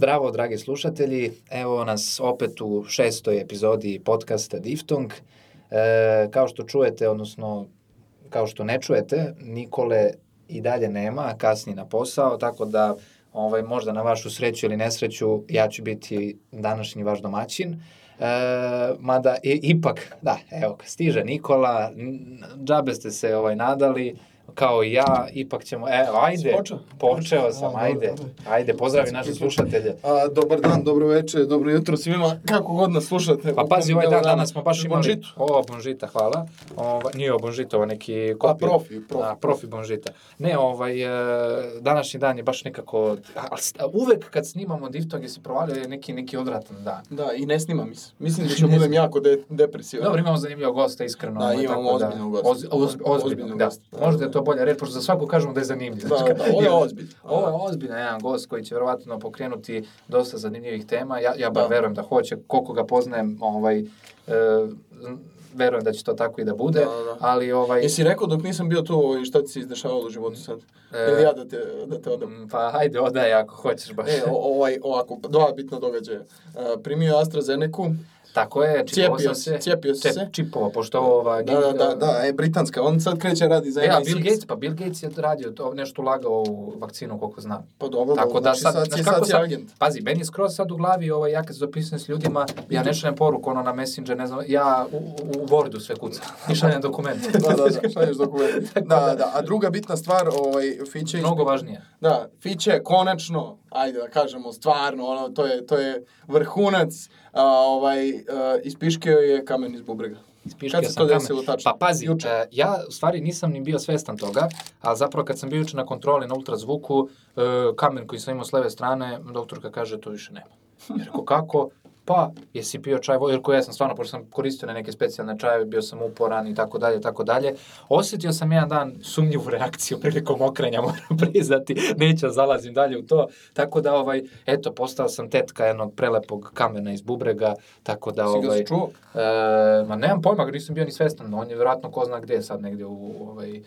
Zdravo, dragi slušatelji. Evo nas opet u šestoj epizodi podcasta Diftung. E, kao što čujete, odnosno kao što ne čujete, Nikole i dalje nema, kasni na posao, tako da ovaj, možda na vašu sreću ili nesreću ja ću biti današnji vaš domaćin. E, mada i, ipak, da, evo, stiže Nikola, džabe ste se ovaj, nadali, kao i ja, ipak ćemo, e, ajde, Počeo? počeo sam, A, ajde, dobro, ajde, pozdravi naše slušatelje. A, dobar dan, dobro večer, dobro jutro svima, kako god nas slušate. Pa pazi, ovaj delu dan dana. danas smo baš imali... Bonžitu. O, Bonžita, hvala. Ova, nije o Bonžita, ovo neki kopija. profi, profi. A, profi Bonžita. Ne, ovaj, e, današnji dan je baš nekako... A, uvek kad snimamo Diftoge se provalio je neki, neki odvratan dan. Da, i ne snima mi se. Mislim da ću budem jako de, depresivan. Dobro, imamo zanimljivog gosta, iskreno. Da, ovaj, imamo tako ozbiljnog gosta. Oz, oz, ozbiljnog, Ozbiljnog da. gosta. Da, Možda da, je to bolja reč, pošto za svaku kažemo da je zanimljiv. Da, da, ovo je ozbiljno. Ovo je ozbiljan jedan gost koji će verovatno pokrenuti dosta zanimljivih tema. Ja, ja bar Da. verujem da hoće, koliko ga poznajem, ovaj, e, verujem da će to tako i da bude, Da, da. ali ovaj... Jesi rekao dok nisam bio tu ovaj, šta ti se izdešavalo u životu sad? E, Ili ja da te, da te odam? m, Pa hajde, odaj ako hoćeš baš. E, ovaj, ovako, dva bitna događaja. Uh, primio je AstraZeneku, Tako je, čipovao sam se, cijepio se. Čipova, pošto ova... da, da, da, da, e, britanska, on sad kreće radi za E, a MI6. Bill Gates, pa Bill Gates je radio to, nešto ulagao u vakcinu, koliko znam. Pa dobro, Tako da znači sad, sad, kako sad agent. pazi, meni je skroz sad u glavi, ovaj, ja kad se dopisujem s ljudima, ja ne šaljem poruku, ono na Messenger, ne znam, ja u, u, Wordu sve kucam i šaljem dokument. da, da, da, šalješ dokument. da, da, a druga bitna stvar, ovaj, Fiće... Mnogo važnije. Da, Fiće, konačno, ajde da kažemo, stvarno, ono, to je, to je vrhunac, a, ovaj, a, ispiškio je kamen iz bubrega. Ispiškio Kad se to kamen. desilo tačno? Pa pazi, Juče. e, ja u stvari nisam ni bio svestan toga, ali zapravo kad sam bio juče na kontroli na ultrazvuku, e, kamen koji sam imao s leve strane, doktorka kaže to više nema. Rekao kako? Pa, jesi pio čaj, jer koji ja sam stvarno, pošto sam koristio na neke specijalne čajeve, bio sam uporan i tako dalje, tako dalje. Osetio sam jedan dan sumnjivu reakciju prilikom okrenja, moram priznati, neću da zalazim dalje u to. Tako da, ovaj, eto, postao sam tetka jednog prelepog kamena iz bubrega, tako da, Si ga ovaj, čuo? E, ma nemam pojma, nisam bio ni svestan, on je vjerojatno ko zna gde sad negdje u, ovaj,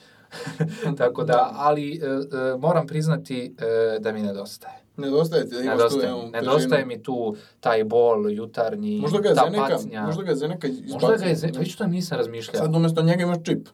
tako da, ali e, e, moram priznati e, da mi nedostaje. Nedostaje ti da imaš tu Nedostaje, jednu mi. nedostaje mi tu taj bol jutarnji, Možda ga je ta Zeneka, patnja. možda ga je Zeneka Možda ga je, izbacio. Zen- već to nisam razmišljao. Sad umjesto njega imaš čip.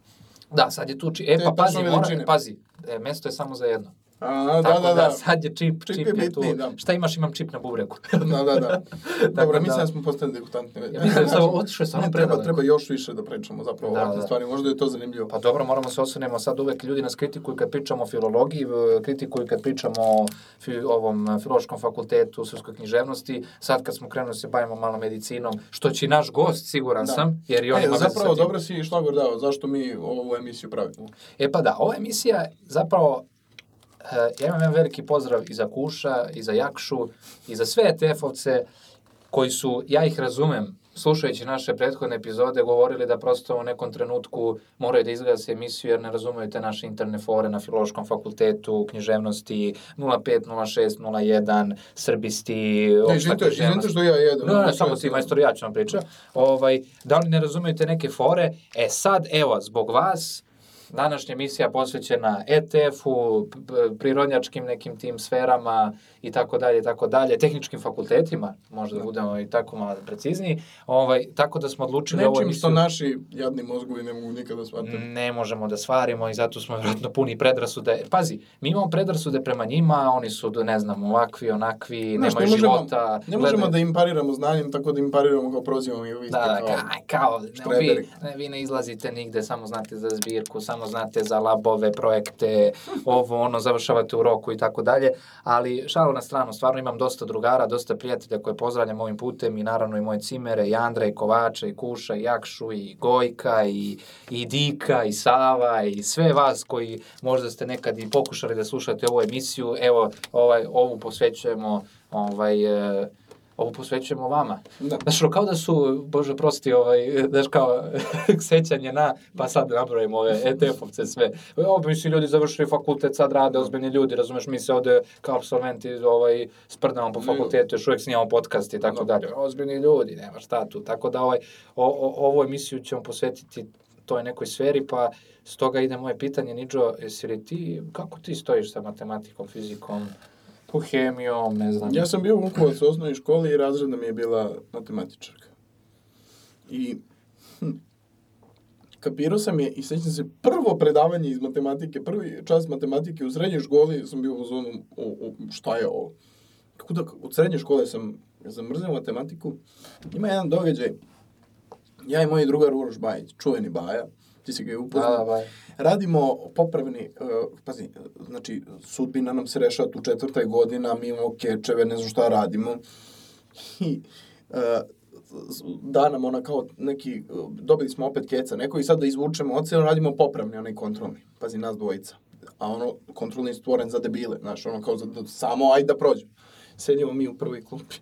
Da, sad je tu čip. E, Te pa pazi, tačne mora, pazi, e, mesto je samo za jedno. A, da, Tako da, da. sad je čip, Čip čip, je je, tu. da. Šta imaš, imam čip na bubregu. Da, da, da. Dobro, da- mislim da smo postali degutantni. Ja mislim da sam otišao samo Ne, treba, predaleko. treba još više da pričamo zapravo Da, ovakvim da. stvarima. Možda je to zanimljivo. Pa dobro, moramo se osvrnemo sad uvek ljudi nas kritikuju kad pričamo o filologiji, kritikuju kad pričamo o fi, ovom eh, filološkom fakultetu, srpskoj književnosti, sad kad smo krenuli da se bavimo malo medicinom, što će i naš gost, siguran Da. sam, jer i on E, ima zapravo, dobro si šlagor dao, zašto mi ovu emisiju pravimo. E pa da, ova emisija zapravo, ja imam jedan veliki pozdrav i za Kuša, i za Jakšu, i za sve ETF-ovce koji su, ja ih razumem, slušajući naše prethodne epizode, govorili da prosto u nekom trenutku moraju da izgase emisiju jer ne razumeju te naše interne fore na filološkom fakultetu, književnosti 05, 06, 01, srbisti, Ne, opšta izvinite, izvinite književnost. što ja jedem. Ne, ne, Znači, samo ti majstor, ja ću vam pričati. Ovaj, da li ne razumijete neke fore? E sad, evo, zbog vas, današnja emisija posvećena ETF-u, prirodnjačkim nekim tim sferama i tako dalje, tako dalje, tehničkim fakultetima, možda da budemo i tako malo precizniji, ovaj, tako da smo odlučili Nečim emisiju... što naši jadni mozgovi ne mogu nikada shvatiti. Ne možemo da svarimo i zato smo vjerojatno puni predrasude. Pazi, mi imamo predrasude prema njima, oni su, ne znam, ovakvi, onakvi, Znaš, nemaju ne možemo, života. ne možemo gledaju- da im pariramo znanjem, tako da im pariramo kao prozivamo i vi ste Da, da, kao... kao, kao ne, vi, ne, vi ne izlazite nigde, samo znate za zbirku, samo znate za labove, projekte, ovo, ono, završavate u roku i tako dalje, ali šalu na stranu, stvarno imam dosta drugara, dosta prijatelja koje pozdravljam ovim putem i naravno i moje cimere, i Andra, i Kovača, i Kuša, i Jakšu, i Gojka, i, i Dika, i Sava, i sve vas koji možda ste nekad i pokušali da slušate ovu emisiju, evo, ovaj, ovu posvećujemo, ovaj, e, ovu posvećujemo vama. Da. Znaš, kao da su, bože prosti, ovaj, znaš, kao sećanje na, pa sad nabrojimo ove ETF-ovce sve. Ovo mislim, ljudi završili fakultet, sad rade ozbiljni ljudi, razumeš, mi se ovde kao absolventi ovaj, sprdamo po fakultetu, još uvijek snimamo podcast i tako Da. dalje. Ozbiljni ljudi, nema šta tu. Tako da ovaj, o, o, ovu emisiju ćemo posvetiti toj nekoj sferi, pa stoga ide moje pitanje, Niđo, jesi li ti, kako ti stojiš sa matematikom, fizikom? Po hemijom, ne znam. Ja sam bio u Vukovac u osnovnoj školi i razredna mi je bila matematičarka. I hm, kapirao sam je i sećam se prvo predavanje iz matematike, prvi čas matematike u srednjoj školi sam bio u zonu, u, u, šta je ovo? Kako da, od srednje škole sam zamrzio matematiku. Ima jedan događaj, ja i moj drugar Uroš Bajić, čuveni Baja, ti si ga je Da, upoznao da, ba. Radimo popravni, uh, pazi, znači, sudbina nam se rešava tu četvrta godina, mi imamo kečeve, ne znam šta radimo. I uh, da nam ona kao neki, uh, dobili smo opet keca neko i sad da izvučemo ocenu, radimo popravni, onaj kontrolni. Pazi, nas dvojica. A ono, kontrolni stvoren za debile, znaš, ono kao za, da, samo ajde da prođemo. Sedimo mi u prvoj klupi.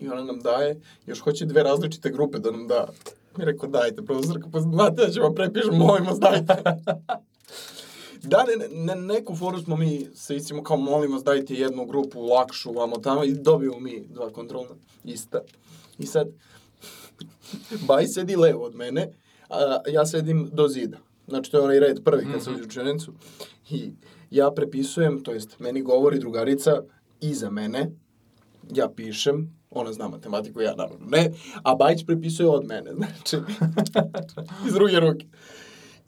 I ona nam daje, još hoće dve različite grupe da nam da. Mi rekao, dajte, profesorka, pa znate, ja ću vam prepišem, molim vas, dajte. da, ne, ne, neku foru smo mi se istimo kao, molim vas, dajte jednu grupu lakšu, vamo tamo, i dobijemo mi dva kontrolna, ista. I sad, Baj sedi levo od mene, a ja sedim do zida. Znači, to je onaj red prvi kad sam uđe u učenicu. I ja prepisujem, to jest, meni govori drugarica iza mene, ja pišem, ona zna matematiku, ja naravno ne, a Bajić prepisuje od mene, znači, iz druge ruke.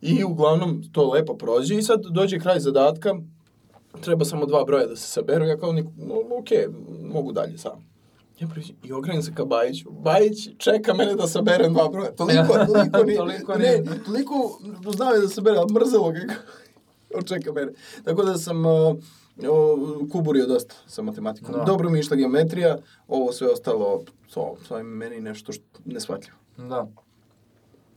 I uglavnom to lepo prođe i sad dođe kraj zadatka, treba samo dva broja da se saberu, ja kao, nik, no, ok, mogu dalje sam. Ja pređem i okrenem se ka Bajiću. Bajić čeka mene da saberem dva broja. Toliko, toliko, ni, Toliko ne, ni- toliko znao je da sabere, ali mrzelo ga kako čeka mene. Tako da sam uh, uh, kuburio dosta sa matematikom. Da. Dobro mi išla geometrija, ovo sve ostalo, to, to je meni nešto što nesvatljivo. Da.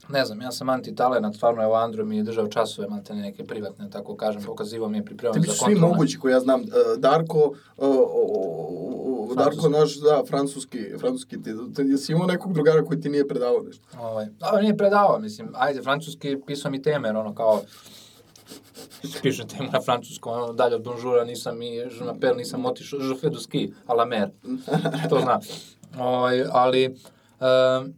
Ne znam, ja sam antitalenat, stvarno, evo Andro mi je držao časove, malte neke privatne, tako kažem, pokazivo mi je pripremio Tebi za su svi kontrolne. mogući koji ja znam. Uh, Darko, uh, uh, Darko Francuski. naš, da, francuski, francuski, ti, ti, jesi imao nekog drugara koji ti nije predavao nešto? Ovaj, a nije predavao, mislim, ajde, francuski pisao mi teme, jer ono kao, piše temu na francuskom, ono, dalje od bonjoura nisam i m'appelle, nisam otišao, fais du ski, a la mer, to zna. Ovaj, ali, um,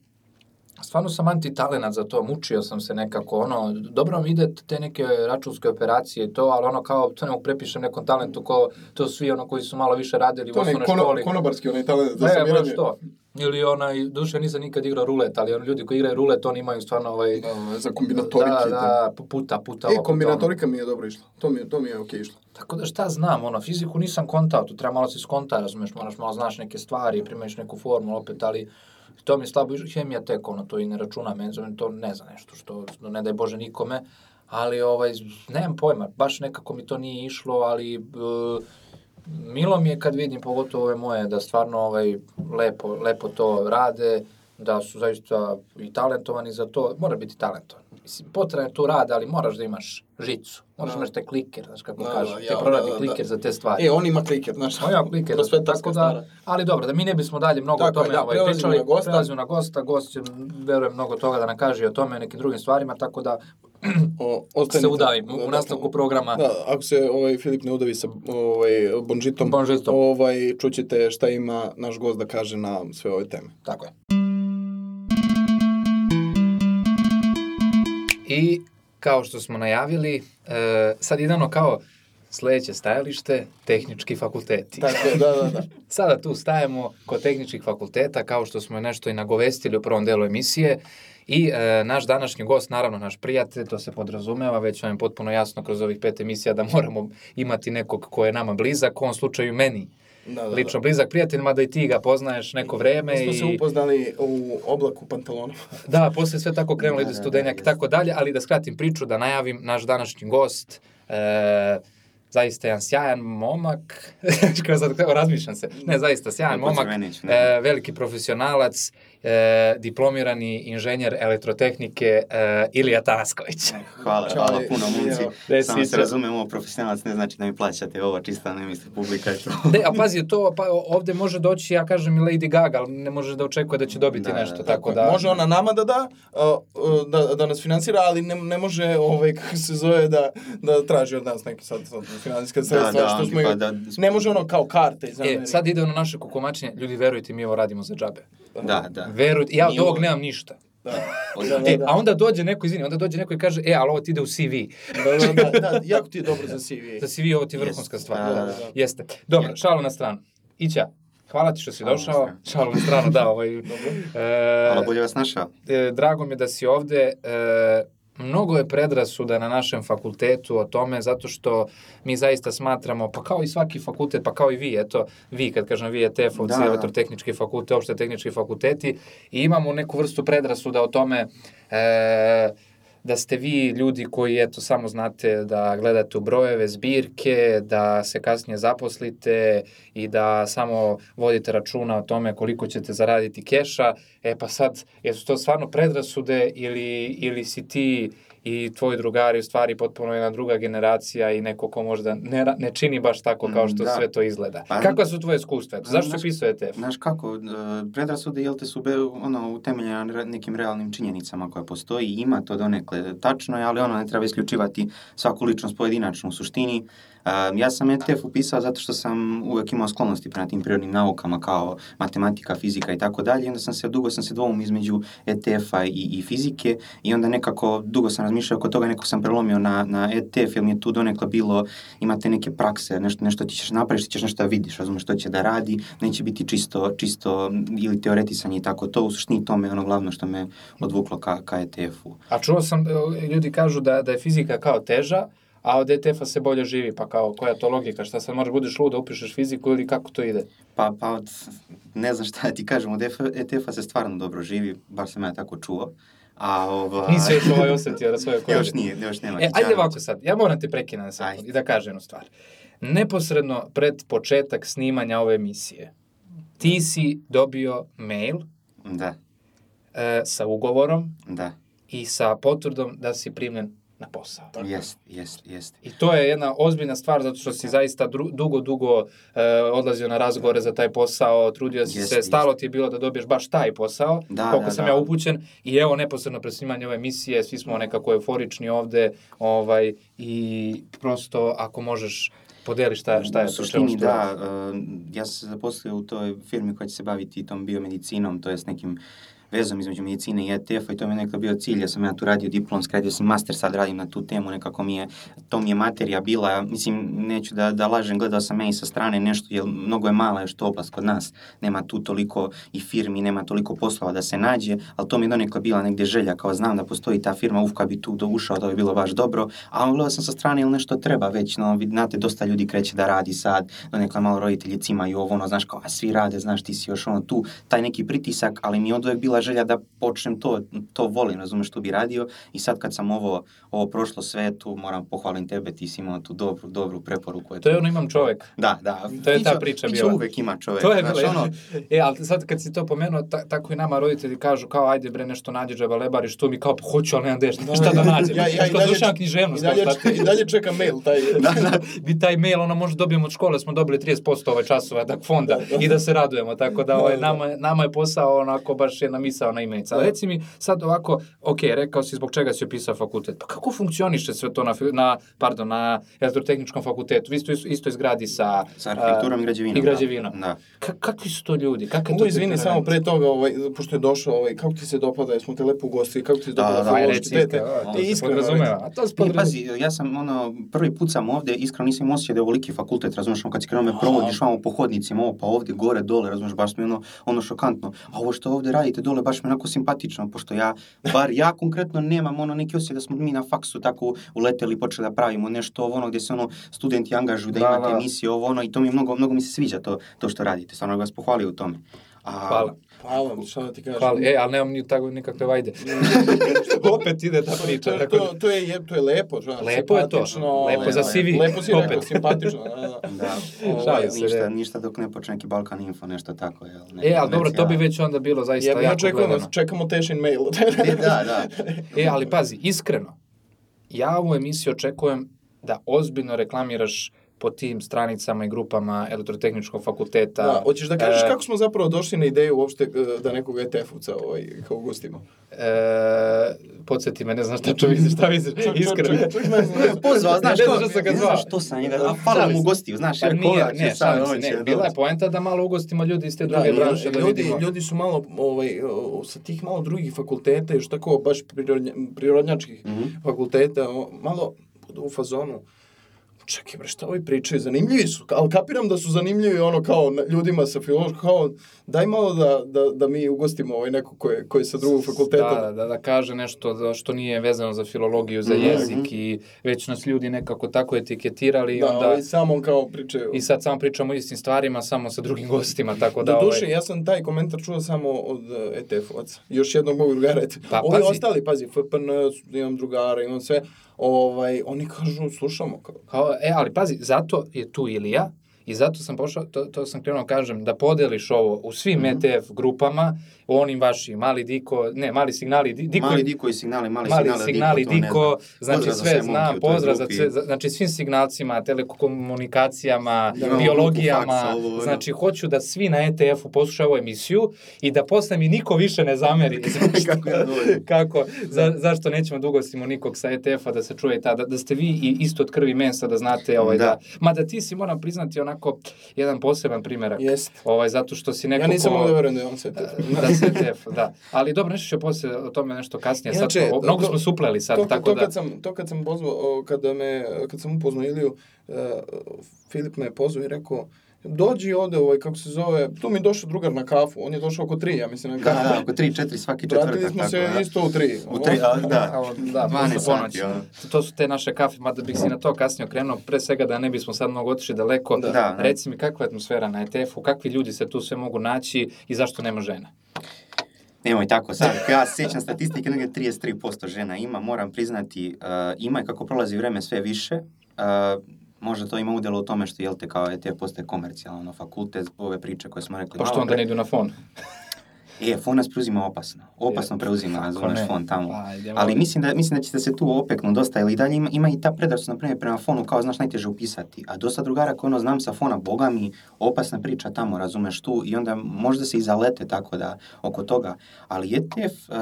stvarno sam antitalenat za to, mučio sam se nekako, ono, dobro mi ide te neke računske operacije i to, ali ono kao, to ne mogu prepišem nekom talentu, ko, to svi ono koji su malo više radili u To ne, osnovnoj kono, školi. konobarski onaj talent za Ne, sabiranje. baš to. Ili onaj, duše nisam nikad igrao rulet, ali oni ljudi koji igraju rulet, oni imaju stvarno ovaj... Da, za kombinatorike. Da, to. da, pu- puta, puta. E, kombinatorika mi je dobro išla. To mi, je- to mi je okej išlo. ono. Tako da šta znam, ono, fiziku nisam kontao, tu treba malo se skonta, razumeš, moraš malo znaš neke stvari, primaješ neku formulu opet, ali to mi je slabo išlo, hemija tek, ono, to i ne računa, meni zovem to ne znam nešto, što, što ne daj Bože nikome, ali, ovaj, nemam pojma, baš nekako mi to nije išlo, ali, e, milo mi je kad vidim, pogotovo ove moje, da stvarno, ovaj, lepo, lepo to rade, da su zaista i talentovani za to, mora biti talentovan. Mislim, potrebno je tu rad, ali moraš da imaš žicu, moraš da Da. imaš taj kliker, znaš kako Da, kažu, da, te ja, proradi da, da, kliker da. za te stvari. E, on ima kliker, znaš. On ima kliker, tako da, stara. ali dobro, da mi ne bismo dalje mnogo Tako o tome da, ovaj, pričali, na gosta. prelazimo na gosta, gost će, verujem, mnogo toga da nam kaže o tome i nekim drugim stvarima, tako da O, se udavim Da, u da, nastavku programa. Da, ako se ovaj Filip ne udavi sa ovaj Bonžitom, Bonžitom. ovaj čućete šta ima naš gost da kaže na sve ove teme. Tako je. I kao što smo najavili, e, sad idemo kao sledeće stajalište, tehnički fakulteti. Tako je, da, da, da. Sada tu stajemo kod tehničkih fakulteta, kao što smo nešto i nagovestili u prvom delu emisije. I e, naš današnji gost, naravno naš prijatelj, to se podrazumeva, već vam je potpuno jasno kroz ovih pet emisija da moramo imati nekog ko je nama blizak, u ovom slučaju meni da, da, lično blizak prijatelj, mada i ti ga poznaješ neko vreme. Mi smo se i... upoznali u oblaku pantalona. Da, posle sve tako krenulo, Da, ide da, studenjak da, i tako dalje, ali da skratim priču, da najavim naš današnji gost, e, zaista jedan sjajan momak, kao sad razmišljam se, ne, zaista sjajan Ne momak, ne. e, veliki profesionalac, e, diplomirani inženjer elektrotehnike e, Ilija Tanasković. Hvala, Čale, hvala puno momci. Samo se razumemo, profesionalac ne znači da mi plaćate ovo, čista ne misli publika to. De, a pazi, to, pa ovde može doći, ja kažem i Lady Gaga, ali ne može da očekuje da će dobiti Da, da, nešto, da, tako Da. da... Može ona nama da da, da, da nas finansira, ali ne, ne može, ovaj, kako se zove, da, da traži od nas neke sad, sad finansijska sredstva, da, što oni smo pa da- Ne može ono kao karte iz E, sad ide ono naše kukomačenje, ljudi verujte mi ovo radimo za džabe. Da, da. Verujte, ja od ovog ovo- nemam ništa. Da. Da, da, E, da. a onda dođe neko, izvini, onda dođe neko i kaže, e, ali ovo ti ide u CV. Da, da, da, da, jako ti je dobro za CV. Za CV ovo ti je vrhunska Jest, stvar. da, da, da. Jeste. Dobro, šalu na stranu. Ića, hvala ti što si došao. Šalu na stranu, da. Ovaj, Dobro. e, Hvala, bolje vas našao. e, drago mi je da si ovde. E, mnogo je predrasuda na našem fakultetu o tome, zato što mi zaista smatramo, pa kao i svaki fakultet, pa kao i vi, eto, vi, kad kažem vi, ETF-ovci, Da, da. elektrotehnički fakultet, opšte tehnički fakulteti, i imamo neku vrstu predrasuda o tome e, da ste vi ljudi koji, eto, samo znate da gledate u brojeve, zbirke, da se kasnije zaposlite i da samo vodite računa o tome koliko ćete zaraditi keša. E pa sad, jesu to stvarno predrasude ili, ili si ti i tvoji drugari u stvari potpuno jedna druga generacija i neko ko možda ne, ne čini baš tako kao što Mm, da. sve to izgleda. Pa- Kakva su tvoje iskustva? Eto, zašto se pisao ETF? Znaš kako, e, predrasude, jel te su be, ono, utemeljene na nekim realnim činjenicama koje postoji, ima to donekle tačno, je, ali ono ne treba isključivati svaku ličnost pojedinačno u suštini. Ja sam ETF upisao zato što sam uvek imao sklonosti prema tim prirodnim naukama kao matematika, fizika i tako dalje. Onda sam se, dugo sam se dvoum između ETF-a i, i fizike i onda nekako, dugo sam razmišljao oko toga, nekako sam prelomio na, na ETF, jer mi je tu donekle bilo, imate neke prakse, nešto, nešto ti ćeš napraviti, ti ćeš nešto da vidiš, razumeš što će da radi, neće biti čisto, čisto ili teoretisanje i tako to, u suštini tome je ono glavno što me odvuklo ka, ka ETF-u. A čuo sam, e, ljudi kažu da, da je fizika kao teža, a od ETF-a se bolje živi, pa kao, koja je to logika, šta sad možeš budeš lud da upišeš fiziku ili kako to ide? Pa, pa od, ne znam šta da ti kažem, od ETF-a se stvarno dobro živi, bar sam ja tako čuo. A ova... Nisi još ovaj osetio na svoje kože. još nije, još nema. E, ajde ovako sad, ja moram te prekinem sekund Ajde. i da kažem jednu stvar. Neposredno pred početak snimanja ove emisije, ti si dobio mail Da, e, sa ugovorom da, i sa potvrdom da si primljen na posao. jest, jest, jest. I to je jedna ozbiljna stvar zato što si zaista dru, dugo, dugo e, odlazio na razgovore za taj posao, trudio si Jest, se, jest. stalo ti je bilo da dobiješ baš taj posao, Da, koliko da, sam da. ja upućen i evo neposredno pred snimanje ove emisije, svi smo nekako euforični ovde ovaj, i prosto ako možeš podeli šta, šta je U suštini, da, uh, ja sam se zaposlio u toj firmi koja će se baviti tom biomedicinom, to jest nekim vezom između medicine i ETF-a i to mi je nekako bio cilj, ja sam ja tu radio diplomski, radio sam master, sad radim na tu temu, nekako mi je, to mi je materija bila, mislim, neću da, da lažem, gledao sam ja i sa strane nešto, jer mnogo je mala još to oblast kod nas, nema tu toliko i firmi, nema toliko poslova da se nađe, ali to mi je donekle bila negde želja, kao znam da postoji ta firma, uf, bi tu do ušao, to bi bilo baš dobro, a gledao sam sa strane, ili nešto treba već, no, vi znate, dosta ljudi kreće da radi sad, donekle malo roditelji cimaju ovo, ono, znaš, kao, a svi rade, znaš, ti si još ono tu, taj neki pritisak, ali mi je uvek bila želja da počnem to, to volim, razumeš, što bi radio i sad kad sam ovo, ovo prošlo sve, tu moram pohvalim tebe, ti si imao tu dobru, dobru preporuku. eto. To je ono imam čovek. Da, da. To je ta priča Fićo bila. uvek ima čovek. To je znaš, bilo, ono, e, ali sad kad si to pomenuo, ta, tako i nama roditelji kažu kao ajde bre nešto nađi džaba lebariš, tu mi kao pa hoću, ali nemam deš, šta da nađem. Ja, ja, i Što dalje, završavam i književnost, dalje, i dalje čekam mail, taj... da, da. bi taj mail, ono može dobijemo od škole, smo dobili 30% ovaj časova tak fonda i da se radujemo, tako da ovaj, Da, da. nama, nama je posao onako baš jedna misao na imenica. Da. reci mi sad ovako, ok, rekao si zbog čega si opisao fakultet, pa kako funkcioniše sve to na, na pardon, na elektrotehničkom fakultetu? Vi isto, isto izgradi sa... Sa arhitekturom i građevinom. I građevinom. Da. Ka, kakvi su to ljudi? Kakve to izvini samo pre toga, ovaj, pošto je došao, ovaj, kako ti se dopada, jesmo te lepo ugostili, kako ti se Da, dopada? da, da, Aj, filološki reci to Ti iskreno. A to se podrazumeva. pazi, ja sam ono, prvi put sam ovde, iskreno nisam imao osjećaj da je ovoliki fakultet, razumeš, kad si krenuo me provodiš vamo po hodnicima, ovo pa ovde, gore, dole, razumeš, baš mi ono, ono šokantno. A ovo što ovde radite dole, baš mi onako simpatično, pošto ja, bar ja konkretno nemam ono neki osjećaj da smo mi na faksu tako uleteli i počeli da pravimo nešto ovo ono gde se ono studenti angažuju da, Da, imate da. emisije ovo ono i to mi mnogo, mnogo mi se sviđa to, to što radite, stvarno vas pohvalio u tome. A, Hvala. Hvala, vam, šta da ti kažem. Hvala. E, ali nemam ni tako nikakve vajde. Opet ide ta priča. To, to, to, je, to je lepo, znaš, Lepo je to. Lepo za ovaj, CV, Lepo si opet. rekao, simpatično, da, da. Da, Ovaj, Šalim se, ništa, ne. ništa dok ne počne neki Balkan Info, nešto tako, jel? Neka E, ali dobro, to bi već onda bilo zaista Ja, ja jako čekamo, gledano. čekamo Tešin mail. E, da, da. E, ali pazi, iskreno, ja ovu emisiju očekujem da ozbiljno reklamiraš po tim stranicama i grupama elektrotehničkog fakulteta. Da, hoćeš da kažeš E, kako smo zapravo došli na ideju uopšte e, da nekog ETF-ovca ovaj, kao gostimo? E, podsjeti me, ne znam šta čovjek, šta misliš, iskreno. čovjek, čovjek ne ne zna. Pozvao, znaš, Ne ko, znam što sam ga ne zvao. znaš što sam njega, a Šalim mu gostiju, znaš, Pa jer nije, ne, se, će ne, bila je poenta da malo ugostimo ljudi iz te Da, druge branše, da ljudi, vidimo. ljudi su malo ovaj, sa tih malo drugih fakulteta, još tako baš prirodnja, prirodnjačkih Mhm. fakulteta, malo budu u fazonu, čekaj bre, šta ovi pričaju, zanimljivi su, ali kapiram da su zanimljivi ono kao ljudima sa filološkog, kao daj malo da, da, da mi ugostimo ovaj neko ko je, ko je sa drugog fakulteta. Da, da, da kaže nešto da- što nije vezano za filologiju, za Mhm. jezik i već nas ljudi nekako tako etiketirali i Da, onda... ovaj, samo kao pričaju. I sad samo pričamo o istim stvarima, samo sa drugim gostima, tako da... Do duše, ovaj, ja sam taj komentar čuo samo od ETF-ovaca. Još jednog mog drugara. Pa, Ovi pazi. ostali, pazi, FPN, imam drugara, imam sve, ovaj, oni kažu, slušamo. Kao, Kao, e, ali pazi, zato je tu Ilija i zato sam pošao, to, to sam krenuo kažem, da podeliš ovo u svim Mhm. ETF grupama, u onim vašim, mali Diko, ne, mali signali, Di- Diko, Mali Diko i signali, mali, mali signali, signali Diko, Diko, znači Pozdrav sve znam, pozdrav za sve, znači svim signalcima, telekomunikacijama, Imamo biologijama, grupu faksa, ovo, ono. znači hoću da svi na ETF-u poslušaju ovu emisiju i da posle mi niko više ne zameri. Kako. Kako, za, zašto nećemo dugo simo nikog sa ETF-a da se čuje ta, da, da ste vi i isto od krvi mesa da znate ovaj da. Da. Mada ti si moram priznati onako jedan poseban primerak. Jest. Ovaj zato što si neko ja nisam ko- da verujem da je on sve da se ETF, da. Ali dobro, nešto ću posle o tome nešto kasnije. Inače, sad, o- mnogo to- smo supleli sad, to, tako to da... kad sam, to kad sam pozvao, kada me, kad sam upoznao Iliju, uh, Filip me je pozvao i rekao, dođi ovde, ovaj, kako se zove, tu mi je došao drugar na kafu, on je došao oko tri, ja mislim, na Da, kafu. da, oko 3-4 svaki četvrtak. Vratili smo tako, se da. isto u tri. U tri, a, da. Evo, da, 12 posle sati, ponoći. ono. To su te naše kafe, mada bih si na to kasnije okrenuo, pre svega da ne bismo sad mnogo otišli daleko. Da. Da, da. Reci mi kakva je atmosfera na ETF-u, kakvi ljudi se tu sve mogu naći i zašto nema žena? Nemoj tako sad, ja se sjećam statistike, negdje 33% žena ima, moram priznati, uh, ima i kako prolazi vreme sve više, uh, možda to ima udjelo u tome što, jel te, kao ETF postaje komercijalno, ono, fakultet, ove priče koje smo rekli Pa što onda ne idu na fon? E, fon nas preuzima opasno, opasno preuzima, Kako razumeš, ne? fon tamo. Idemo. Ali mislim da, mislim da ćete se tu opeknu dosta, ili dalje ima, ima i ta predrasuda, na primjer, prema fonu, kao, znaš, najteže upisati. A dosta drugara koje ono znam sa fona, boga mi, opasna priča tamo, razumeš, tu, i onda možda se i zalete tako da, oko toga. Ali ETF, uh,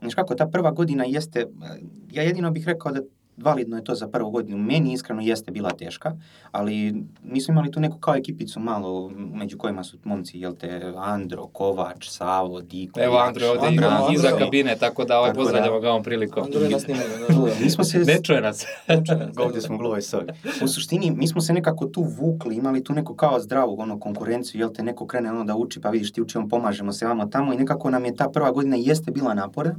znaš kako, ta prva godina jeste, uh, ja jedino bih rekao da validno je to za prvu godinu. Meni iskreno jeste bila teška, ali mi smo imali tu neku kao ekipicu malo, među kojima su momci, jel te, Andro, Kovač, Savo, Diko. Evo Andro je ovde Andro, iza, Andro. iza kabine, tako da ovaj Tako da. pozdravljamo ga ovom prilikom. Andrej nas snimaju, da, da, da. Mi smo se... Ne čuje nas. Ovdje smo glove soga. U suštini, mi smo se nekako tu vukli, imali tu neku kao zdravu ono, konkurenciju, jel te neko krene ono da uči, pa vidiš ti uči, on pomažemo se vamo tamo i nekako nam je ta prva godina jeste bila napora,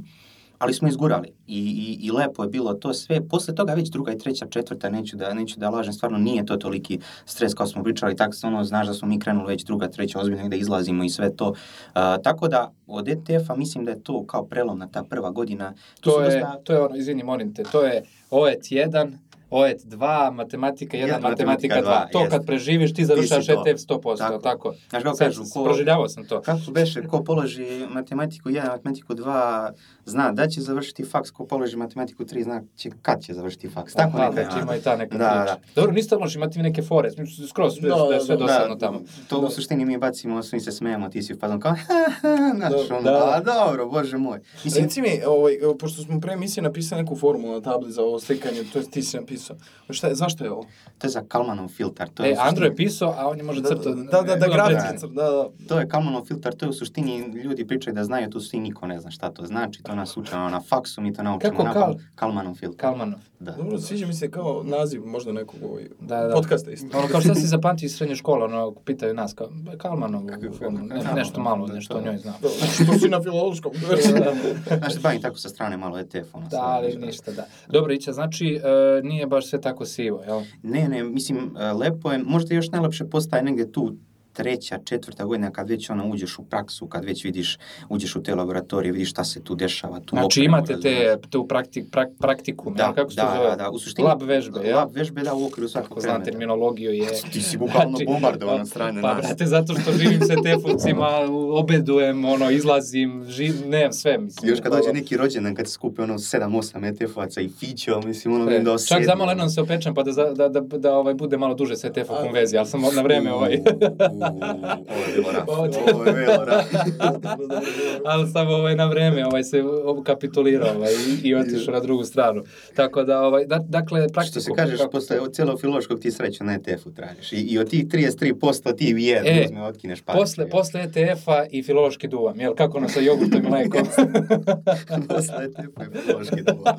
ali smo izgurali I, i, i lepo je bilo to sve. Posle toga već druga i treća, četvrta, neću da, neću da lažem, stvarno nije to toliki stres kao smo pričali, tako se ono, znaš da smo mi krenuli već druga, treća, ozbiljno da izlazimo i sve to. Uh, tako da, od ETF-a mislim da je to kao prelomna ta prva godina. To su je, dosta- to je ono, izvini, molim te, to je OET 1, OET 2, matematika 1, Jedan, matematika 2. matematika dva, To jest. kad preživiš, ti završavaš to. ETF 100%, tako. Tako. tako. Znaš kako kažu, ko- proživljavao sam to. Kako beše, ko položi matematiku 1, matematiku 2, zna da će završiti faks, ko položi matematiku 3, zna će, kad će završiti faks. Tako Aha, neka znači ima i ta neka Da, priča. da. Dobro, niste možeš imati neke fore, skroz sve, Da, da, da, sve da. dosadno tamo. To Da. u suštini mi bacimo, svi se smejemo, ti si u fazonu kao, znaš, Da, ono, da. a dobro, bože moj. Mislim, Reci mi, ovaj, pošto smo pre emisije napisali neku formulu na tabli za ovo slikanje, to je ti si napisao. Šta je, zašto je ovo? to je za Kalmanov filtar. To je E, Andro je pisao, a on je možda crtao. Da, da, da, crt, da, da. To je Kalmanov filtar, to je u suštini, ljudi pričaju da znaju, tu svi niko ne zna šta to znači, to nas učeno na faksu, mi to naučimo Kako na Kal? Kalmanov filtar. Kalmanov. Da. Dobro, sviđa mi se kao naziv možda nekog ovaj, Da, da. podcasta isto. Ono kao šta si zapamtio iz srednje škole, ono, pitaju nas, kao, Kalmanov, ono, nešto malo, da, nešto to- o njoj znam. Da, Što si na filološkom. Znaš, bavim tako sa strane malo ETF, ono. Da, ali ništa, da. Dobro, Ića, znači, e, nije baš sve tako sivo, jel? Ne, ne, mislim, e, lepo je, možda još najlepše postaje negdje tu treća, četvrta godina kad već ono uđeš u praksu, kad već vidiš, uđeš u te laboratorije, vidiš šta se tu dešava. Tu Znači opremu, imate te, razumeš. tu praktik, prak, praktikum, Da, jel? kako se da, zove? da, da, u suštini... Lab vežbe, jel? Lab vežbe, da, u okviru svakog Ako znam predmeta. terminologiju je... Ti si bukvalno bombardovan od strane pa, nas. brate, zato što živim sa tefovcima, obedujem, ono, izlazim, živ, ne, sve, mislim. Još kad dođe neki rođendan, kad se skupe ono 7-8 ETF-ovaca i fićo, mislim, ono vidim da E, osjedi. Čak zamalo jednom se opečem pa da, za- da, da, da, ovaj, bude malo duže sa ETF A. konverzije, ali sam na vreme ovaj... Ovo je bilo raf. Ovo- Ovo je bilo ali sam ovaj, na vreme ovaj, se kapitulirao ovaj, i, i otišao na drugu stranu. Tako da, ovaj, da, dakle, praktikum... Što se kažeš, kako posle od cijelog filološkog ti sreću na ETF-u tražiš. I, I od tih 33% ti jedan E, uzme, otkineš pa. Posle, posle ETF-a i filološki duvam, jel? Kako ono sa jogurtom i mlekom? posle ETF-u je filološki dobar.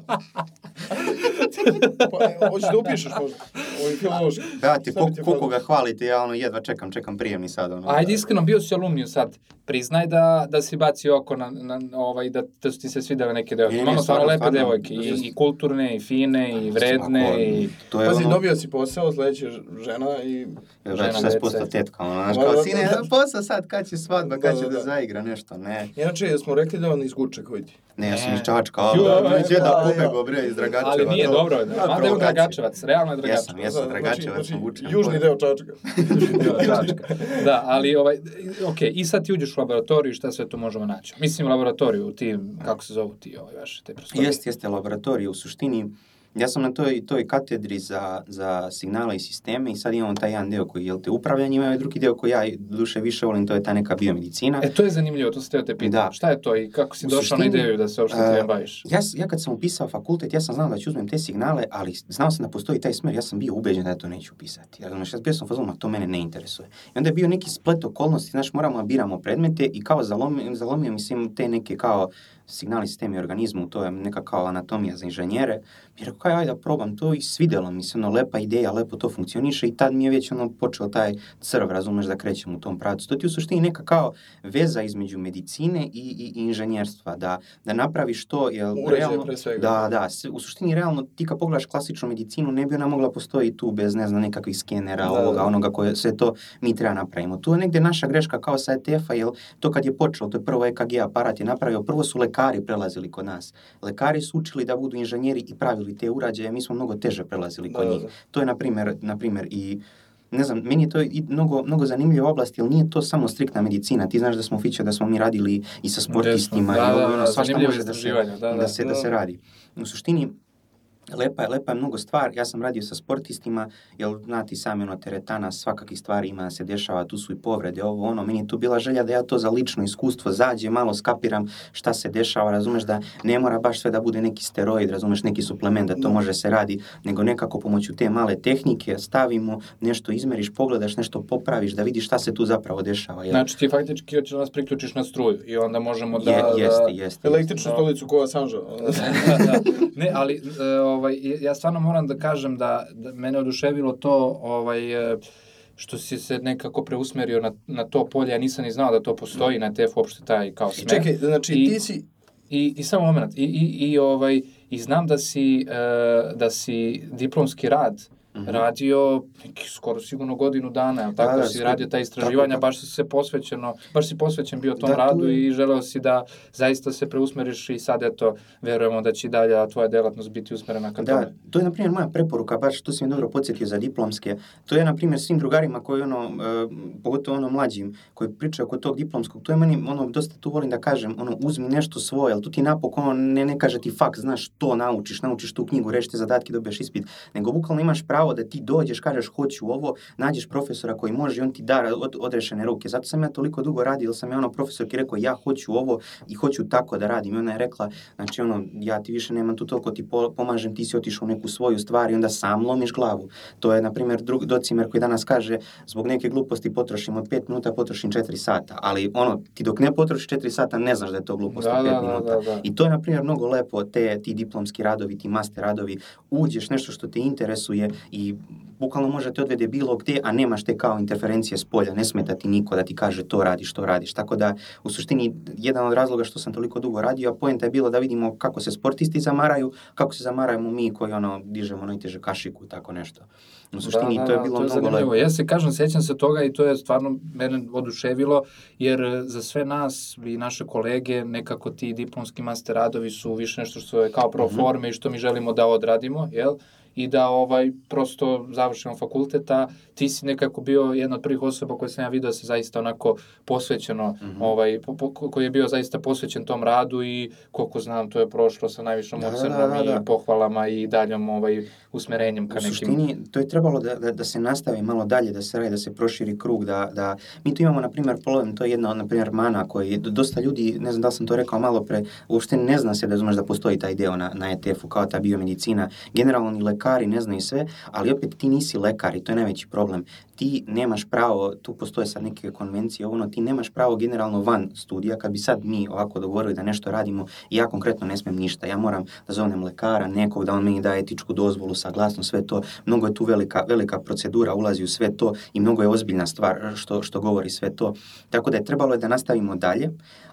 Pa, hoćeš da upišeš možda? Ovaj filološki. Da, ti koliko ga hvalite, ja ono jedva čekam, čekam prijemni sad. Ono, Ajde, iskreno, bio si alumniju sad. Priznaj da, da si bacio oko na, na, ovaj, da, da su ti se svidele neke devojke. Imamo stvarno stvarno, lepe stvarno. devojke, i, i kulturne, i fine, i vredne, Svako- i... To je Pazi, ono... dobio si posao, sledeće žena i... Ja, žena, znači, postao tetka, ono, znaš, Da, kao, da, sine, da. posao sad, kad će svadba, kad Da, će da, da, da. zaigra nešto, ne. Inače, smo rekli da on iz Guča koji. Ne, ja sam iz Čačka, Ju, ali jedan pa, pobego, bre, iz Dragačeva. Ali nije dobro, da. Mada je. Dragačevac, realno je Dragačevac. Jesam, jesam, Dragačevac sam znači, vučen. južni deo Čačka. Da, ali ovaj, ok, i sad ti uđeš u laboratoriju šta sve tu možemo naći? Mislim, laboratoriju, ti, kako se zovu ti ovaj, vaše te prostorije? Jeste, jeste laboratorij. U suštini, ja sam na toj, toj katedri za, za signale i sisteme i sad imamo taj jedan deo koji je te upravljanje, ima ovaj drugi deo koji ja duše više volim, to je ta neka biomedicina. E, to je zanimljivo, to se teo te pitam. Da. Šta je to i kako si došao na ideju da se uopšte e, time baviš? Ja, ja kad sam upisao fakultet, ja sam znao da ću uzmem te signale, ali znao sam da postoji taj smer, ja sam bio ubeđen da to neću upisati. Ja, znači, ja bio sam u fazonu, "Ma, to mene ne interesuje. I onda je bio neki splet okolnosti, znaš, moramo da biramo predmete i kao zalomio, zalomio mislim te neke kao signali sistemi organizmu, to je neka kao anatomija za inženjere. I rekao, kaj, ajde da probam to i svidelo mi se, ono, lepa ideja, lepo to funkcioniše i tad mi je već ono počeo taj crv, razumeš, da krećem u tom pravcu. To ti u suštini neka kao veza između medicine i, i, i inženjerstva, da, da napraviš to, jel, Uređaj realno, pre svega. da, da, u suštini realno ti kad pogledaš klasičnu medicinu ne bi ona mogla postoji tu bez ne znam nekakvih skenera, Da, ovoga, da. onoga koje sve to mi treba napravimo. Tu je negde naša greška kao sa ETF-a, jel to kad je počelo, to je prvo EKG aparat je napravio, prvo su lekari prelazili kod nas. Lekari su učili da budu inženjeri i pravili te uređaje, mi smo mnogo teže prelazili kod Da, da, njih. da. To je na primjer, na primjer i ne znam, meni je to i mnogo, mnogo zanimljiva oblast, jer nije to samo striktna medicina. Ti znaš da smo fiće, da smo mi radili i sa sportistima, Da, i ovo, da, da, svašta može da se, da, da. da, se, da se radi. U suštini, lepa je, lepa je mnogo stvar. Ja sam radio sa sportistima, jer znati sami ono teretana, svakakih stvari ima da se dešava, tu su i povrede, ovo ono. Meni je tu bila želja da ja to za lično iskustvo zađem, malo skapiram šta se dešava, razumeš da ne mora baš sve da bude neki steroid, razumeš neki suplement da to može se radi, nego nekako pomoću te male tehnike stavimo, nešto izmeriš, pogledaš, nešto popraviš, da vidiš šta se tu zapravo dešava. Jel? Znači ti faktički hoćeš da nas priključiš na struju i onda možemo da... je, da- jeste, jeste. Električnu Da. stolicu koja Sanža. da, da. Ne, ali e, ovaj, ja stvarno moram da kažem da, da mene oduševilo to ovaj, e, što si se nekako preusmerio na, na to polje, ja nisam ni znao da to postoji na TF uopšte taj kao smer. Čekaj, znači I- ti si... I, i samo moment, i, i, i, ovaj, i znam da si, e, da si diplomski rad radio neki, skoro sigurno godinu dana, jel tako. Da, da, si radio ta istraživanja, tako, baš si se posvećeno, baš si posvećen bio tom Da, tu radu je- i želeo si da zaista se preusmeriš i sad eto, verujemo da će dalje tvoja delatnost biti usmerena ka Da, tome. to je na primjer moja preporuka, baš tu si me dobro podsjetio za diplomske. To je na primjer svim drugarima koji ono, e, pogotovo ono mlađim, koji pričaju oko tog diplomskog, to je meni ono dosta tu volim da kažem, ono uzmi nešto svoje, ali tu ti napokon ono, ne, ne kaže ti fakt, znaš to naučiš, naučiš tu knjigu, rešiš te zadatke, dobiješ ispit, nego bukvalno imaš pravo da ti dođeš, kažeš hoću ovo, nađeš profesora koji može i on ti da od, odrešene ruke. Zato sam ja toliko dugo radio, jer sam ja ono profesorki rekao ja hoću ovo i hoću tako da radim. I ona je rekla, znači ono, ja ti više nemam tu toliko, ti po, pomažem, ti si otišao u neku svoju stvar i onda sam lomiš glavu. To je, na primjer, drug, docimer koji danas kaže, zbog neke gluposti potrošim od 5 minuta, potrošim 4 sata. Ali ono, ti dok ne potrošiš 4 sata, ne znaš da je to glupost Da, od 5 da, da, minuta. da, da. I to je, na primjer, mnogo lepo, te, ti diplomski radovi, ti master radovi, uđeš nešto što te interesuje i bukvalno može te odvede bilo gdje, a nemaš te kao interferencije s polja, ne smeta ti niko da ti kaže to radiš, to radiš. Tako da, u suštini, jedan od razloga što sam toliko dugo radio, a poenta je bilo da vidimo kako se sportisti zamaraju, kako se zamarajemo mi koji ono, dižemo najteže kašiku, tako nešto. U suštini, da, da, to je da, bilo to je mnogo zanimljivo. lepo. Ja se kažem, sjećam se toga i to je stvarno mene oduševilo, jer e, za sve nas i naše kolege nekako ti diplomski master radovi su više nešto što je kao pro Mhm. forme i što mi želimo da odradimo, jel? I da ovaj prosto završimo fakultet, a ti si nekako bio jedna od prvih osoba koje sam ja vidio da se zaista onako posvećeno, Mhm. ovaj, po, po, koji je bio zaista posvećen tom radu i koliko znam to je prošlo sa najvišom Da, da, ocenom da, da. i pohvalama i daljom ovaj, usmerenjem ka U nekim... suštini, to je trebalo da, da, da se nastavi malo dalje, da se radi, da se proširi krug, da, da... Mi tu imamo, na primjer, problem, to je jedna od, na primjer, mana koji do- dosta ljudi, ne znam da li sam to rekao malo pre, uopšte ne zna se da, znaš, da postoji taj deo na, na ETF-u, kao ta biomedicina. Generalno ni lekari ne znaju sve, ali opet ti nisi lekar i to je najveći problem. Ti nemaš pravo, tu postoje sad neke konvencije, ono, ti nemaš pravo generalno van studija, kad bi sad mi ovako dogovorili da nešto radimo, ja konkretno ne smem ništa, ja moram da zovnem lekara, nekog da on meni da etičku dozvolu, saglasnost, sve to, mnogo je tu velika, velika procedura, ulazi u sve to i mnogo je ozbiljna stvar što, što govori sve to. Tako da je trebalo da nastavimo dalje,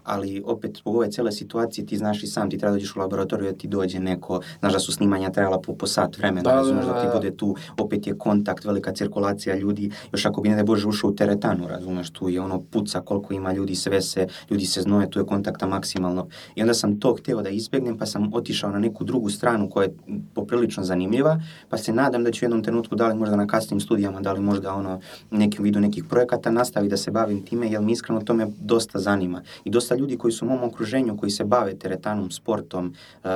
ali opet zbog ove cele situacije ti znaš i sam, ti treba dođeš u laboratoriju da ti dođe neko, znaš da su snimanja trajala po, po sat vremena, Da, da, razumeš da, da, ti da. bude tu, opet je kontakt, velika cirkulacija ljudi, još ako bi ne da Bože ušao u teretanu, razumeš, tu je ono puca koliko ima ljudi, sve se, ljudi se znoje, tu je kontakta maksimalno. I onda sam to hteo da izbegnem, pa sam otišao na neku drugu stranu koja je poprilično zanimljiva, pa se nadam da ću u jednom trenutku, da li možda na kasnim studijama, da li možda ono, nekim vidu nekih projekata, nastavi da se bavim time, jer mi iskreno to me dosta zanima. I dosta ljudi koji su u mom okruženju, koji se bave teretanom, sportom, uh,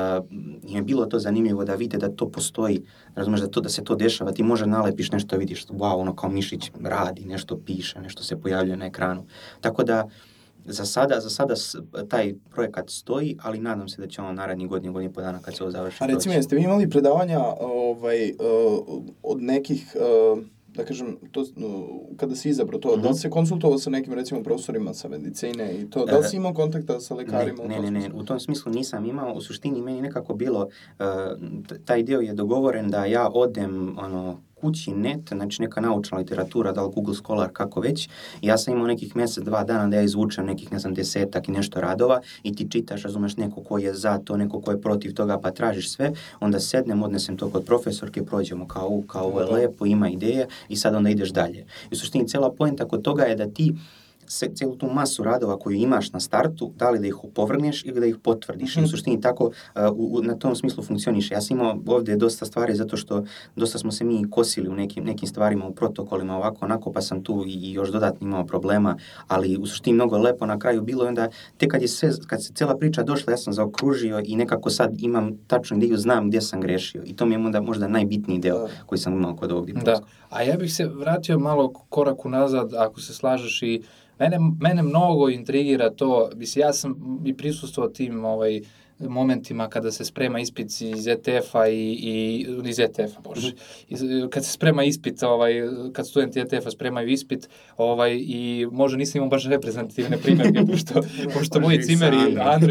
im je bilo to zanimljivo da vide da to postoji, razumeš, da, to, da se to dešava, ti možda nalepiš nešto, vidiš, wow, ono kao mišić radi, nešto piše, nešto se pojavljuje na ekranu. Tako da, za sada, za sada taj projekat stoji, ali nadam se da će on narednih godinu, godinu i po dana kad se ovo završi. A recimo, jeste vi imali predavanja ovaj, uh, od nekih, uh, da kažem, to, kada si izabrao to, da li Mhm. se konsultovao sa nekim, recimo, profesorima sa medicine i to, da li E, si imao kontakta sa lekarima? Ne, ne, ne, ne, u tom smislu nisam imao, u suštini meni nekako bilo, uh, taj deo je dogovoren da ja odem, ono, kući net, znači neka naučna literatura, da li Google Scholar, kako već, ja sam imao nekih mjesec, dva dana da ja izvučem nekih, ne znam, desetak i nešto radova i ti čitaš, razumeš, neko ko je za to, neko ko je protiv toga, pa tražiš sve, onda sednem, odnesem to kod profesorke, prođemo kao, u- kao ovo je Da. lepo, ima ideje i sad onda ideš dalje. I u suštini cijela poenta kod toga je da ti se, cijelu tu masu radova koju imaš na startu, da li da ih opovrgneš ili da ih potvrdiš. I Mhm. u suštini tako uh, u, u- na tom smislu funkcioniše. Ja sam imao ovdje dosta stvari zato što dosta smo se mi kosili u nekim, nekim stvarima, u protokolima ovako, onako, pa sam tu i, još dodatno imao problema, ali u suštini mnogo lepo na kraju bilo i onda tek kad je sve, kad se cijela priča došla, ja sam zaokružio i nekako sad imam tačnu ideju, znam gdje sam grešio. I to mi je onda možda najbitniji deo Da. koji sam imao kod ovog Da, diplomskog. a ja bih se vratio malo korak unazad, ako se slažeš i mene, mene mnogo intrigira to, mislim, ja sam i prisustvovao tim ovaj, momentima kada se sprema ispit iz ETF-a i, i iz ETF-a, bože, iz, kad se sprema ispit, ovaj, kad studenti ETF-a spremaju ispit, ovaj, i možda nisam imao baš reprezentativne primjerke, pošto, pošto moji cimeri,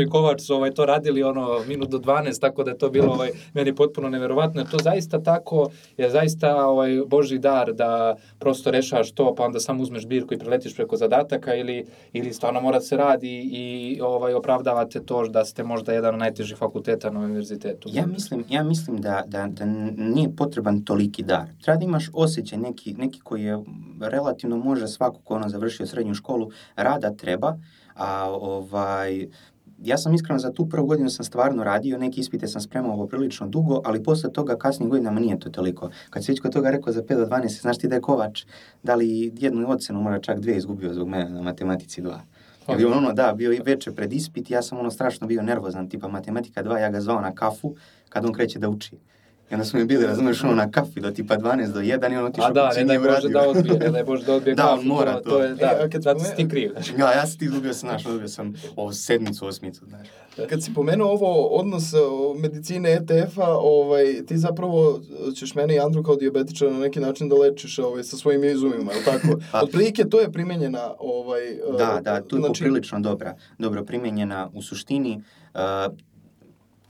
i Kovač su ovaj, to radili ono minut do 12, tako da je to bilo ovaj, meni potpuno neverovatno. To zaista tako je zaista ovaj, Boži dar da prosto rešavaš to, pa onda samo uzmeš birku i preletiš preko zadataka ili, ili stvarno mora da se radi i ovaj, opravdavate to da ste možda jedan najtežih fakulteta na univerzitetu. Ja mislim, ja mislim da, da, da nije potreban toliki dar. Treba da imaš osjećaj neki, neki koji je relativno može svako ko ono završio srednju školu, rada treba, a ovaj, ja sam iskreno za tu prvu godinu sam stvarno radio, neke ispite sam spremao poprilično dugo, ali posle toga kasnim godinama nije to toliko. Kad se već kod toga rekao za 5 do 12, znaš ti da je Kovač, da li jednu ocenu, mora čak dve izgubio zbog mene na matematici 2. Je bio ono, da, bio i veče pred ispit, ja sam ono strašno bio nervozan, tipa matematika 2, ja ga zvao na kafu kad on kreće da uči. I onda smo mi bili, razumeš, ono na kafi do tipa 12 do 1 i on otišao A da, kući ne i daj nije Bože uradio. da odbije, ne daj Bože da odbije Da, kafu, mora to, to. je, da, E, kad zato si ti kriv. Ja, ja sam ti izgubio sam, znaš, dobio sam ovo sedmicu, osmicu, znaš. Kad si pomenuo ovo odnos uh, medicine ETF-a, ovaj, ti zapravo ćeš mene i Andru kao dijabetičara na neki način da lečiš ovaj, sa svojim izumima, je li tako? Pa- Otprilike to je primenjena ovaj, uh, Da, da, tu je znači, poprilično dobra, dobro primenjena u suštini. Uh,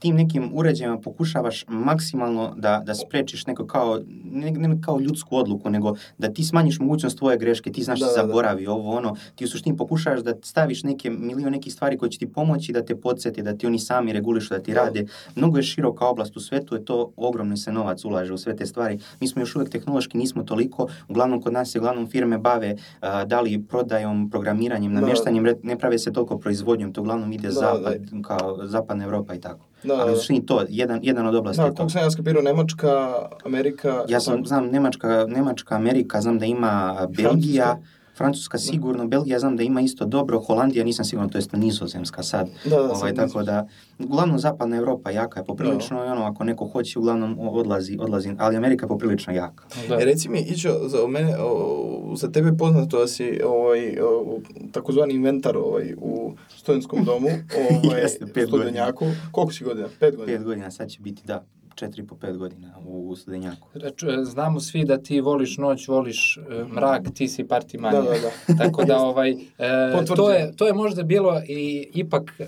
tim nekim uređajima pokušavaš maksimalno da, da sprečiš neko kao, ne, ne kao ljudsku odluku, nego da ti smanjiš mogućnost tvoje greške, ti znaš Da, da, da, da. zaboravi ovo, ono, ti u suštini pokušavaš da staviš neke milion nekih stvari koje će ti pomoći da te podsjeti, da ti oni sami regulišu, da ti Da. rade. Mnogo je široka oblast u svetu, je to ogromno se novac ulaže u sve te stvari. Mi smo još uvijek tehnološki nismo toliko, uglavnom kod nas se uglavnom firme bave a, da li prodajom, programiranjem, Da. namještanjem, ne prave se toliko proizvodnjom, to uglavnom ide Da, zapad, kao zapadna Evropa i tako. Da, Ali da. suštini to, jedan, jedan od oblasti Da, koliko sam ja skapirao, Nemačka, Amerika... Ja sam, znam Nemačka, Nemačka, Amerika, znam da ima Belgija, Francuska sigurno, Belgija znam da ima isto dobro, Holandija nisam siguran, to jest Nizozemska sad. Da, da, ovaj, sad tako da, uglavnom zapadna Evropa jaka je poprilično i ono, ako neko hoće, uglavnom odlazi, odlazi, ali Amerika je poprilično jaka. Da. E, reci mi, Ićo, za mene, o, za tebe je poznato da si ovaj, o, takozvani inventar ovaj, u studentskom domu, ovaj, Jeste, pet studenjaku. Koliko si godina? Pet godina? Pet godina, sad će biti, da, četiri po pet godina u, u studenjaku. E, znamo svi da ti voliš noć, voliš e, mrak, ti si party Da, manija. da, da. Tako da ovaj e, to je to je možda bilo i ipak e,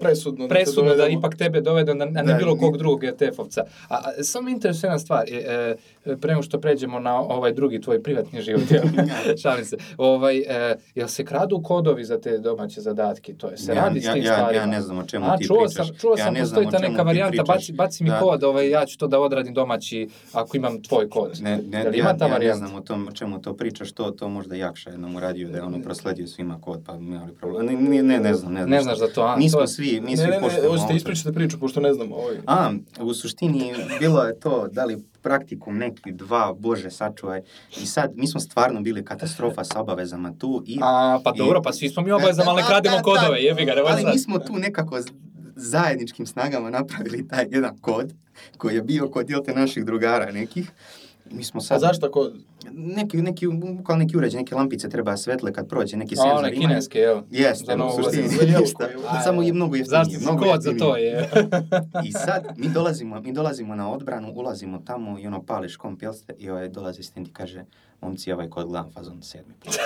Presudno. da presudno da dovedemo. ipak tebe dovede na, na Da, ne bilo kog drugog ETF-ovca. A, a samo me interesuje jedna stvar, e, e, pre nego što pređemo na ovaj drugi tvoj privatni život, jel? šalim se, ovaj, e, jel se kradu kodovi za te domaće zadatke, to je, se Ja- radi s ja- tim ja- ja stvarima? ne znam o čemu A, ti čuo pričaš. Sam, čuo Ja sam, ne postoji ta neka varijanta, baci, baci mi Da. kod, ovaj, ja ću to da odradim domaći, ako imam tvoj kod. Ne, ne, Jel ja, ta ja ne znam o tom čemu to pričaš, to, to možda Jakša jednom uradio da je ono prosledio svima kod, pa mi imali problem. Ne, ne, ne, ne znam, ne znam. Ne znaš za to, a? Mi smo svi, mi Ne, svi ne, ne, poštujemo hoćete ovo. ispričati priču, pošto ne znam. Ovaj. A, u suštini bilo je to, da li praktikum neki dva, bože sačuvaj. I sad, mi smo stvarno bili katastrofa sa obavezama tu. I, A, pa i- dobro, pa svi smo mi obavezama, ali Da, krademo da, kodove, da, jebi ga, Ali mi smo tu nekako zajedničkim snagama napravili taj jedan kod koji je bio kod jel te naših drugara nekih. Mi smo A sad... zašto tako? Neki, neki, bukvalno neki uređaj, neke lampice treba svetle kad prođe, neki A, senzor one imaju. kineske, jel? Jeste, Za novu suštini ništa. Samo je mnogo jeftinije. Zašto mnogo kod za to je? I sad mi dolazimo, mi dolazimo na odbranu, ulazimo tamo i ono pališ komp, jel ste? I ovaj dolazi stend i kaže, momci, ovaj kod gledam fazon sedmi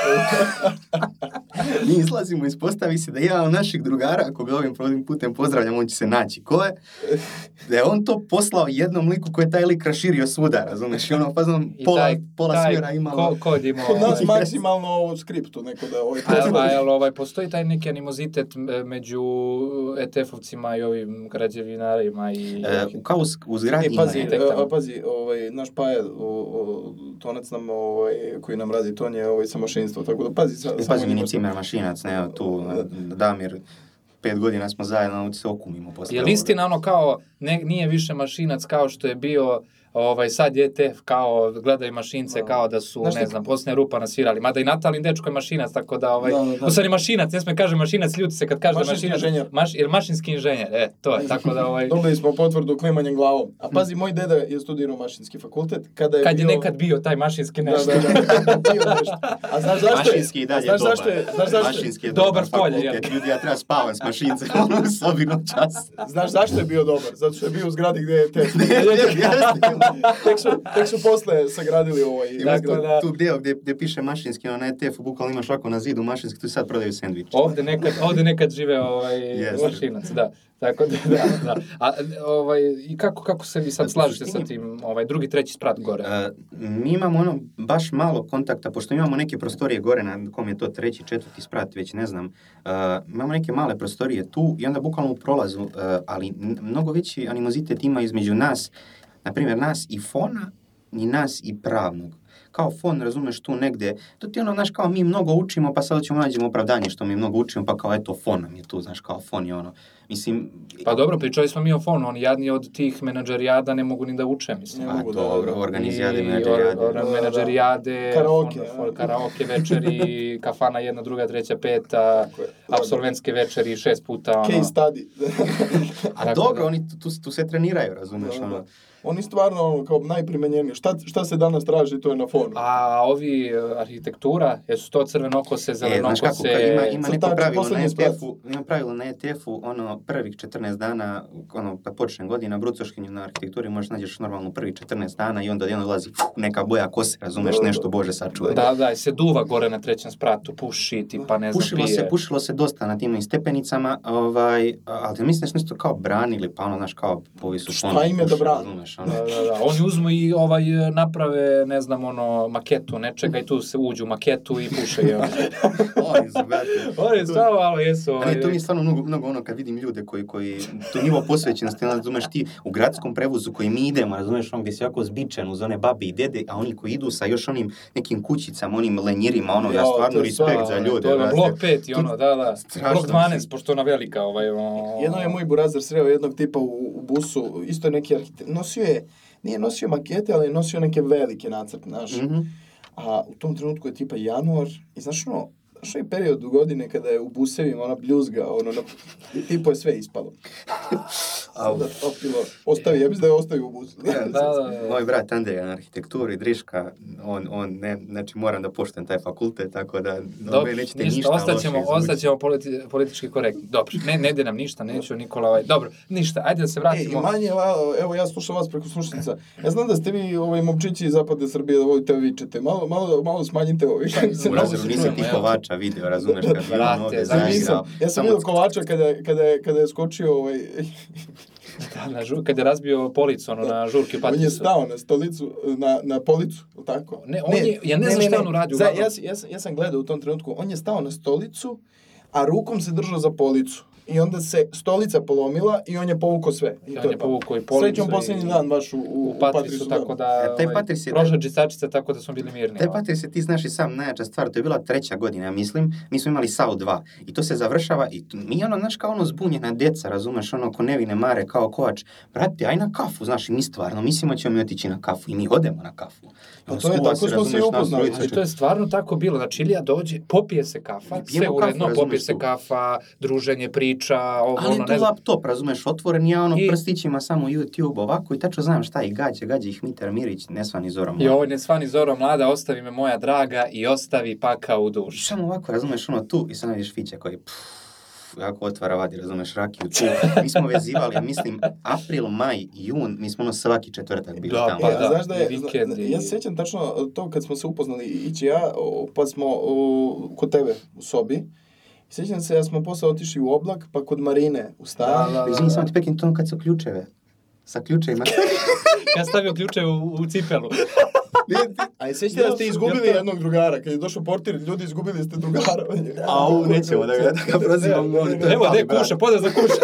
mi izlazimo, ispostavi se da jedan od naših drugara, ako ga ovim putem pozdravljam, on će se naći. Ko je? Da je on to poslao jednom liku koji je taj lik raširio svuda, razumeš? I ono fazon pola, taj, pola taj smjera imalo. Ko, kod imao... Kod nas maksimalno ovo skriptu, neko da ovaj... A, jel- a jel ovaj, postoji taj neki animozitet e, među ETF-ovcima i ovim građevinarima i... E, kao u, u zgradi E, pazi, ima- tek tamo. a, pazi, ovaj, naš paja, o, o, tonac nam, ovaj, koji nam radi, to je ovaj, sa mašinstvo, tako da pazi. Sa, E, pazi, mi ni cimer mašinac, ne, tu, Damir, pet godina smo zajedno, ovdje se okumimo posle Je li istina ono kao, ne, nije više mašinac kao što je bio, ovaj, sad je ETF kao, gledaju mašince Da. kao da su, Znaš ne znam, posljednje rupa nasvirali. Mada i Natalin dečko je mašinac, tako da, ovaj, Da, da, da. u stvari mašinac, ne sme kaže mašinac, ljuti se kad kaže da Mašinski mašinac, inženjer. Maš, jer mašinski inženjer, e, to je, tako da, ovaj, Dobili smo potvrdu klimanjem glavom. A pazi, moj deda je studirao mašinski fakultet. Kada je kad je bio... nekad bio taj mašinski Da, nešto. da, da, bio nešto. A znaš zašto je? Mašinski i dalje znaš dobar. zašto je? Znaš zašto je? Mašinski je Dobar dobar, polje, fakultet. jel? Ljudi, ja treba spavam s mašincem ono, u sobi noćas. Znaš zašto je bio dobar? Zato što je bio u zgradi gde je te. Tek, su, tek su posle sagradili ovaj... Imaš Tako tu, da- tu gdje, gdje, gdje piše mašinski, ono na ETF-u, bukvalno imaš ovako na zidu mašinski, tu sad prodaju sendvič. Ovde nekad, ovde nekad žive ovaj Jeste. mašinac, da. Tako da, da, da. A ovaj i kako kako se vi sad slažete sa tim, ovaj drugi, treći sprat gore? Uh, mi imamo ono baš malo kontakta, pošto imamo neke prostorije gore na kom je to treći, četvrti sprat, već ne znam. Uh, imamo neke male prostorije tu i onda bukvalno u prolazu, uh, ali mnogo veći animozitet ima između nas, na primjer nas i fona i nas i pravnog. Kao fon, razumeš, tu negde, to ti ono, znaš, kao mi mnogo učimo, pa sad ćemo nađemo opravdanje što mi mnogo učimo, pa kao eto, fon nam je tu, znaš, kao fon je ono, mislim... Pa dobro, pričali smo mi o fonu, oni jadni od tih menadžerijada ne mogu ni da uče, mislim. Ne A, mogu dobro, da. organizijade, menadžerijade. or- or- menadžerijade, Karaoke, fon- karaoke večeri, kafana jedna, druga, treća, peta, apsolventske večeri šest puta, ono. Case study. A dobro, da. oni tu, tu, tu se treniraju, razumeš, Da, da. ono. Oni stvarno ono, kao najprimenjeniji. Šta, šta se danas traži, to je na fonu. A ovi e, arhitektura, jesu to crvenokose, E, znaš kako, zelenokose? ima, ima neko pravilo na. ETF-u, ima pravilo na ETF-u, ono, prvih 14 dana, ono, kad počne godina, brucoškinju na arhitekturi, možeš nađeš normalno prvih 14 dana i onda odjedno dolazi fuh, neka boja kose, razumeš, Da, da. nešto, bože, sačuvaj. Da, da, se duva gore na trećem spratu, puši, tipa ne znam, Pušilo pije. se, pušilo se dosta na tim stepenicama, ovaj, ali mislim da su nešto kao branili, pa ono, znaš, kao, ovi su Šta im je da pušili, razumeš, ono. Da, da, da. Oni uzmu i ovaj, naprave, ne znam, ono, maketu nečega i tu se uđu u maketu i puše je. Oni su, brate, Oni stvarno malo jesu. Ovaj, ne, to mi je stvarno mnogo, mnogo ono kad vidim ljude koji, koji, to nivo posvećenosti, ono, razumeš ti, u gradskom prevozu koji mi idemo, razumeš, on gdje si jako zbičan uz one babi i dede, a oni koji idu sa još onim nekim kućicama, onim lenjirima, ono, ja stvarno respekt za ljude, To je blok 5 i ono, da, da. Strašno Blok 12, mislim. pošto ona velika, ovaj, ono... Jedno je moj burazir sreo jednog tipa u, u busu, isto je neki arhitekt, nosio je, nije nosio makete, ali je nosio neke velike nacrte, znaš. Mhm. A u tom trenutku je tipa januar i znaš ono, znaš onaj period u godine kada je u busevima ona bljuzga, ono, na, i tipo je sve ispalo. Au. Sada opilo, ostavi, ja mislim da je ostavio u busu. Da, da, da. Moj brat Andrej je na arhitekturi, Driška, on, on ne, znači moram da poštujem taj fakultet, tako da Dobro, ove nećete ništa, ništa ostaćemo, loše izvući. ostaćemo politi, politički korektni. Dobro, ne, ne ide nam ništa, neću Nikola, ovaj, dobro, ništa, ajde da se E, i vratimo. manje, va- evo ja slušam vas preko slušnica. Ja znam da ste vi ovaj, momčići iz zapadne Srbije da volite vičete. Malo, malo, malo smanjite ovo. više mi se U mnogo razredu se nisi čujemo, ti evo. Kovača video, razumeš, kad bi on da, Ja zaigrao. ja sam vidio Kovača kada, je- kada, je, kada je skočio, ovaj, Da, na žur, kad je razbio policu, ono, na žurki u on je stao na stolicu, na, na policu, je li tako? Ne, on je- ja ne znam šta on uradio, Za, ja, ja, ja sam gledao u tom trenutku, on je stao na stolicu, a rukom se držao za policu. I onda se stolica polomila i on je povukao sve. I I to on je je povukao i policu Srećom posljednji i- dan baš u, u, u Patrisu, tako da, E, taj ovaj, Patris je- prošla džisačica, tako da smo bili mirni. Taj. Patris se ti znaš i sam najjača stvar, to je bila treća godina, ja mislim, mi smo imali SAO 2 i to se završava i mi ono, znaš, kao ono zbunjena deca, razumeš, ono, ko nevine mare, kao kovač, brate, aj na kafu, znaš, mi stvarno, mislimo da ćemo mi otići na kafu i mi odemo na kafu. Pa to je tako smo se upoznali. Ali što- to je stvarno tako bilo. Znači, Ilija dođe, popije se kafa, sve uredno, kafu, popije se tu. kafa, druženje, priča, ovo, Ali ono, ne to znam. laptop, razumeš, otvoren, ja ono I- prstićima samo YouTube ovako i tačno znam šta i gađa, gađa ih Mitar Mirić, Nesvani Zorom. I ovo ne svani Zoro mlada, ostavi me moja draga i ostavi paka u duši. Samo ovako, razumeš, ono tu i sad vidiš Fića koji pff, jako otvara, vadi, razumeš, rakiju tu. Mi smo vezivali, ja mislim, april, maj, jun, mi smo ono svaki četvrtak bili Da, tamo. pa E, da, znaš da je, i vikend zna- i- ja se sjećam tačno to kad smo se upoznali Ići ja, pa smo o, kod tebe u sobi. Sjećam se da smo posle otišli u oblak, pa kod Marine u stan. Da, da, da. Izvini, samo ti pekim to kad su ključeve. Sa ključevima. Ja stavio ključe u, u cipelu. A je sjećate da ste izgubili jednog drugara, kad je došao portir, ljudi izgubili ste drugara. Au, nećemo da ga, da ga je Evo, ne. Kuša, pozdrav za Kuša.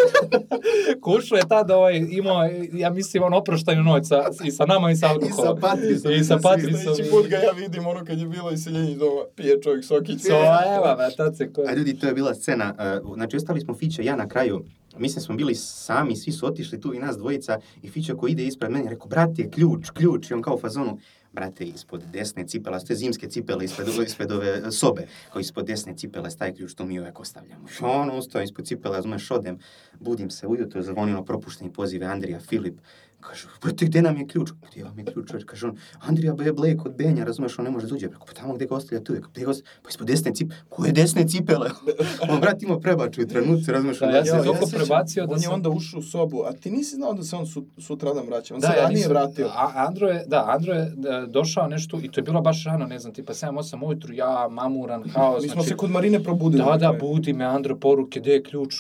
Kuša je tada ovaj, imao, ja mislim, on oproštaju noć sa, i sa nama i sa alkoholom. I sa Patrisom, I i sa. Patrisom. Sljedeći put ga ja vidim ono kad je bilo iseljenje iz doma, pije čovjek sokić. So, evo, me, tad se ko... A ljudi, to je bila scena. uh, znači, ostali smo Fićo i ja na kraju. Mislim smo bili sami, svi su otišli tu i nas dvojica. I Fićo koji ide ispred mene, rekao, brate, ključ, ključ. I on kao u fazonu, brate, ispod desne cipela, je zimske cipele ispred, ispred ove uh, sobe. Kao ispod desne cipele staje ključ, to mi uvek ostavljamo. I ono, ustao ispod cipele, razumeš, odem, budim se ujutro, zvonilo propušteni pozive Andrija, Filip. Kažu, brate, gde nam je ključ? Gdje vam je ključ? Kaže on, Andrija B. Blake od Benja, razumeš, on ne može da uđe. Rekao, pa tamo gde ga ostavlja tu je. Gde ga ostavlja? Pa ispod desne cipele. Koje desne cipele? on, brat, ima prebaču u trenutci, razumeš. Da, ja Ja, toliko ja sjećam, prebacio da on je sam- onda ušao u sobu, a ti nisi znao da se on su, sutradan vraća, on Da, se ja ranije nisam, vratio. A, Andro je, da, Andro je da, došao nešto i to je bilo baš rano, ne znam, tipa 7-8 ujutru, ja mamuran, haos, Mi smo znači, se kod Marine probudili. Da, da, kraju. budi me Andro poruke, gde je ključ?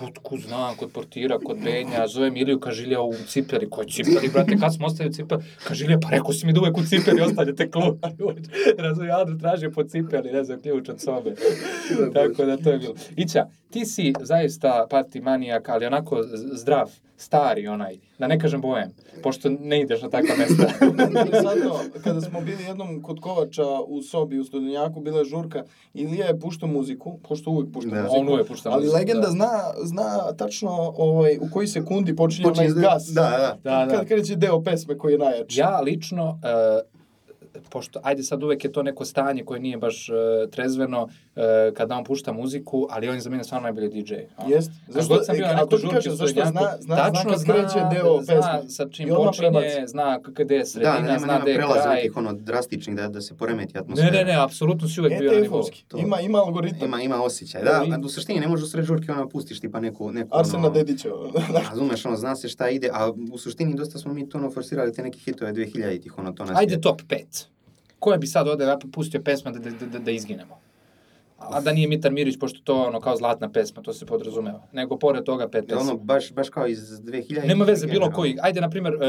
Otkud znam, kod portira, kod Benja, zovem Iliju, kaže Ilija u cipeli, koji cipeli, brate, kad smo ostavili cipeli? Kaže Ilija, pa rekao si mi da uvek u cipeli ostavljate ključ. Razumije, Andro tražio po cipeli, ne znam, ključ od sobe. Tako da to je bilo. Ića, ti si zaista party manijak, ali onako zdrav, stari onaj, da ne kažem bojem, pošto ne ideš na takva mesta. Interesantno, kada smo bili jednom kod Kovača u sobi u Studenjaku, bila je žurka, Ilija je puštao muziku, pošto uvek pušta Da. muziku. On uvek pušta Ali muziku, legenda da. zna, zna tačno ovaj, u koji sekundi počinje Počinje onaj gas. da, da. Da, da. Kad kreće deo pesme koji je najjači. Ja lično, uh, pošto, ajde sad uvek je to neko stanje koje nije baš uh, trezveno uh, kada on pušta muziku, ali on je za mene stvarno najbolji DJ. ono. Jest. Zašto, sam bio e, žurki kažem, u zašto zna, zna, tačno zna kreće deo zna pesme. sa čim počinje, zna gde je sredina, Da, nema, zna nema gde je prelaza kraj. nekih ono drastičnih da, da se poremeti atmosfera. Ne, ne, ne, apsolutno si uvek bio na nivou. Ima, ima algoritam. Ima, ima osjećaj. Da, u suštini ne možeš u sred žurke ono pustiš tipa neku... neku Arsena ono, Dedića. Razumeš, ono, zna se šta ide, a u suštini dosta smo mi to ono forsirali te neke hitove 2000-ih, ono, to nas Ajde top 5. Koje bi sad ovde rap pustio pesma da, da, da, da izginemo? A da nije Mitar Mirić, pošto to ono kao zlatna pesma, to se podrazumeva. Nego pored toga pet pesma. ono, baš, baš kao iz 2000 Nema veze bilo koji. Ajde, na primjer, uh,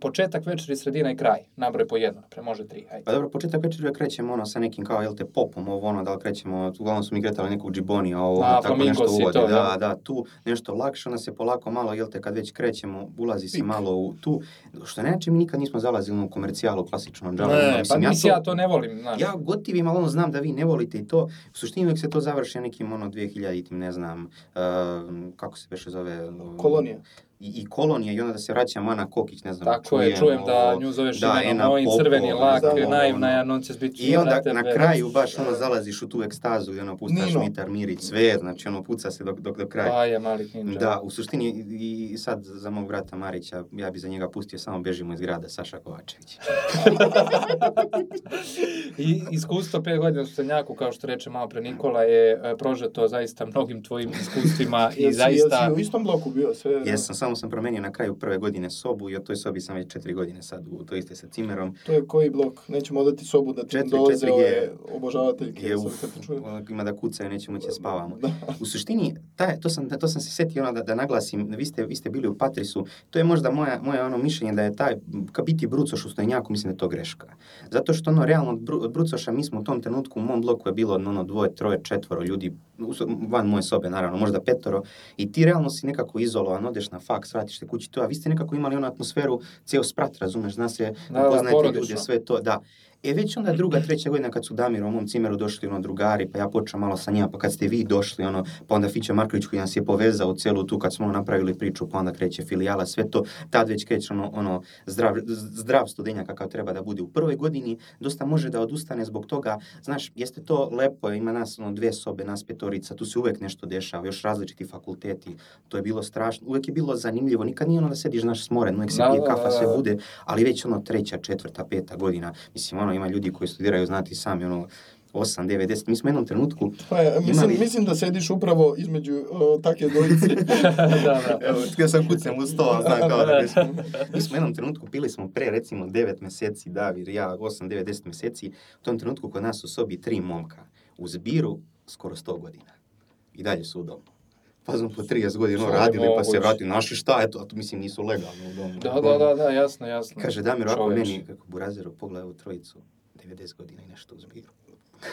početak večeri, sredina i kraj. Nabroj po jedno, pre može tri. Ajde. Pa dobro, početak večera krećemo ono sa nekim kao, jel te, popom, ovo ono, da li krećemo, uglavnom smo mi kretali nekog džibonija, ovo, A, tako nešto uvodi, to, da, da. da, tu nešto lakše, onda se polako malo, jel te, kad već krećemo, ulazi se Pik. malo u tu, što ne znači mi nikad nismo zalazili u komercijalu, klasično, džavu, Ne, pa mislim, ja to ne volim, znaš. Ja gotivim, ali ono znam da vi ne volite i to. U suštini uvijek se to završi nekim ono 2000-tim, ne znam, uh, kako se beše zove? Kolonija. I, I kolonija i onda da se vraćam Ana Kokić, ne znam, Tako je, čujem da ovo, nju zoveš da, mojim, Popov, crveni lak, ovo, naivna ono. je, nonces biti I onda na kraju baš ono zalaziš u tu ekstazu i ono pustaš Nino. Mitar Mirić, sve, znači ono puca se dok, dok do kraja. Pa je, mali ninja. Da, u suštini i, sad za mog brata Marića, ja bi za njega pustio samo Bežimo iz grada, Saša Kovačević. I iskustvo pet godina u Stenjaku, kao što reče malo pre Nikola, je e, prožeto zaista mnogim tvojim iskustvima i zaista... jesi u istom bloku bio sve? Jesam, samo sam promenio na kraju prve godine sobu i od toj sobi sam već četiri godine sad u toj iste sa cimerom. To je koji blok? Nećemo odati sobu da ti dolaze ove obožavateljke. Je, uf, ima da kucaju, nećemo će spavamo. Da. U suštini, taj, to, sam, to sam se setio ono da, da naglasim, vi ste, vi ste bili u Patrisu, to je možda moja, moje ono mišljenje da je taj, ka biti brucoš u stojenjaku, mislim da je to greška. Zato što ono, realno, od, bru, od brucoša mi smo u tom trenutku, u mom bloku je bilo ono dvoje, troje, četvoro ljudi, van moje sobe naravno, možda petoro, i ti realno si nekako izolovan, odeš na vratiš se kući to, a vi ste nekako imali onu atmosferu, ceo sprat, razumeš, zna se, Da, da, ljude, sve to, da. E već onda druga, treća godina kad su Damir mom cimeru došli ono drugari, pa ja počeo malo sa njima, pa kad ste vi došli, ono, pa onda Fića Marković koji nas je povezao celu tu kad smo ono napravili priču, pa onda kreće filijala, sve to, tad već kreće ono, ono zdrav, zdrav studenja kakav treba da bude u prvoj godini, dosta može da odustane zbog toga, znaš, jeste to lepo, ima nas ono, dve sobe, nas petorica, tu se uvek nešto dešava, još različiti fakulteti, to je bilo strašno, uvek je bilo zanimljivo, nikad nije ono da sediš, znaš, smoren, uvek se Da, pije da, kafa, da, sve da. bude, ali već ono treća, četvrta, peta godina, mislim, ono, ima ljudi koji studiraju, znati sami, ono, 8, 9, 10, mi smo u jednom trenutku, Pa, je, mislim, Imali- mislim da sediš upravo između o, take dvojice. da, da. Evo, htio sam kucam u sto, ali znam kao da bismo. Mi smo u jednom trenutku pili smo pre recimo 9 meseci, Davir, ja 8, 9, 10 meseci, u tom trenutku kod nas u sobi tri momka, u zbiru skoro 100 godina. I dalje su udobno. Pa smo po 30 godina radili, pa se vratili, naši šta, eto, a to mislim nisu legalno u domu. Da, da, da, da, jasno, jasno. Kaže Damir ovako Čoveče. meni, kako Burazeru, pogledaj ovu trojicu, 90 godina i nešto u zbiru.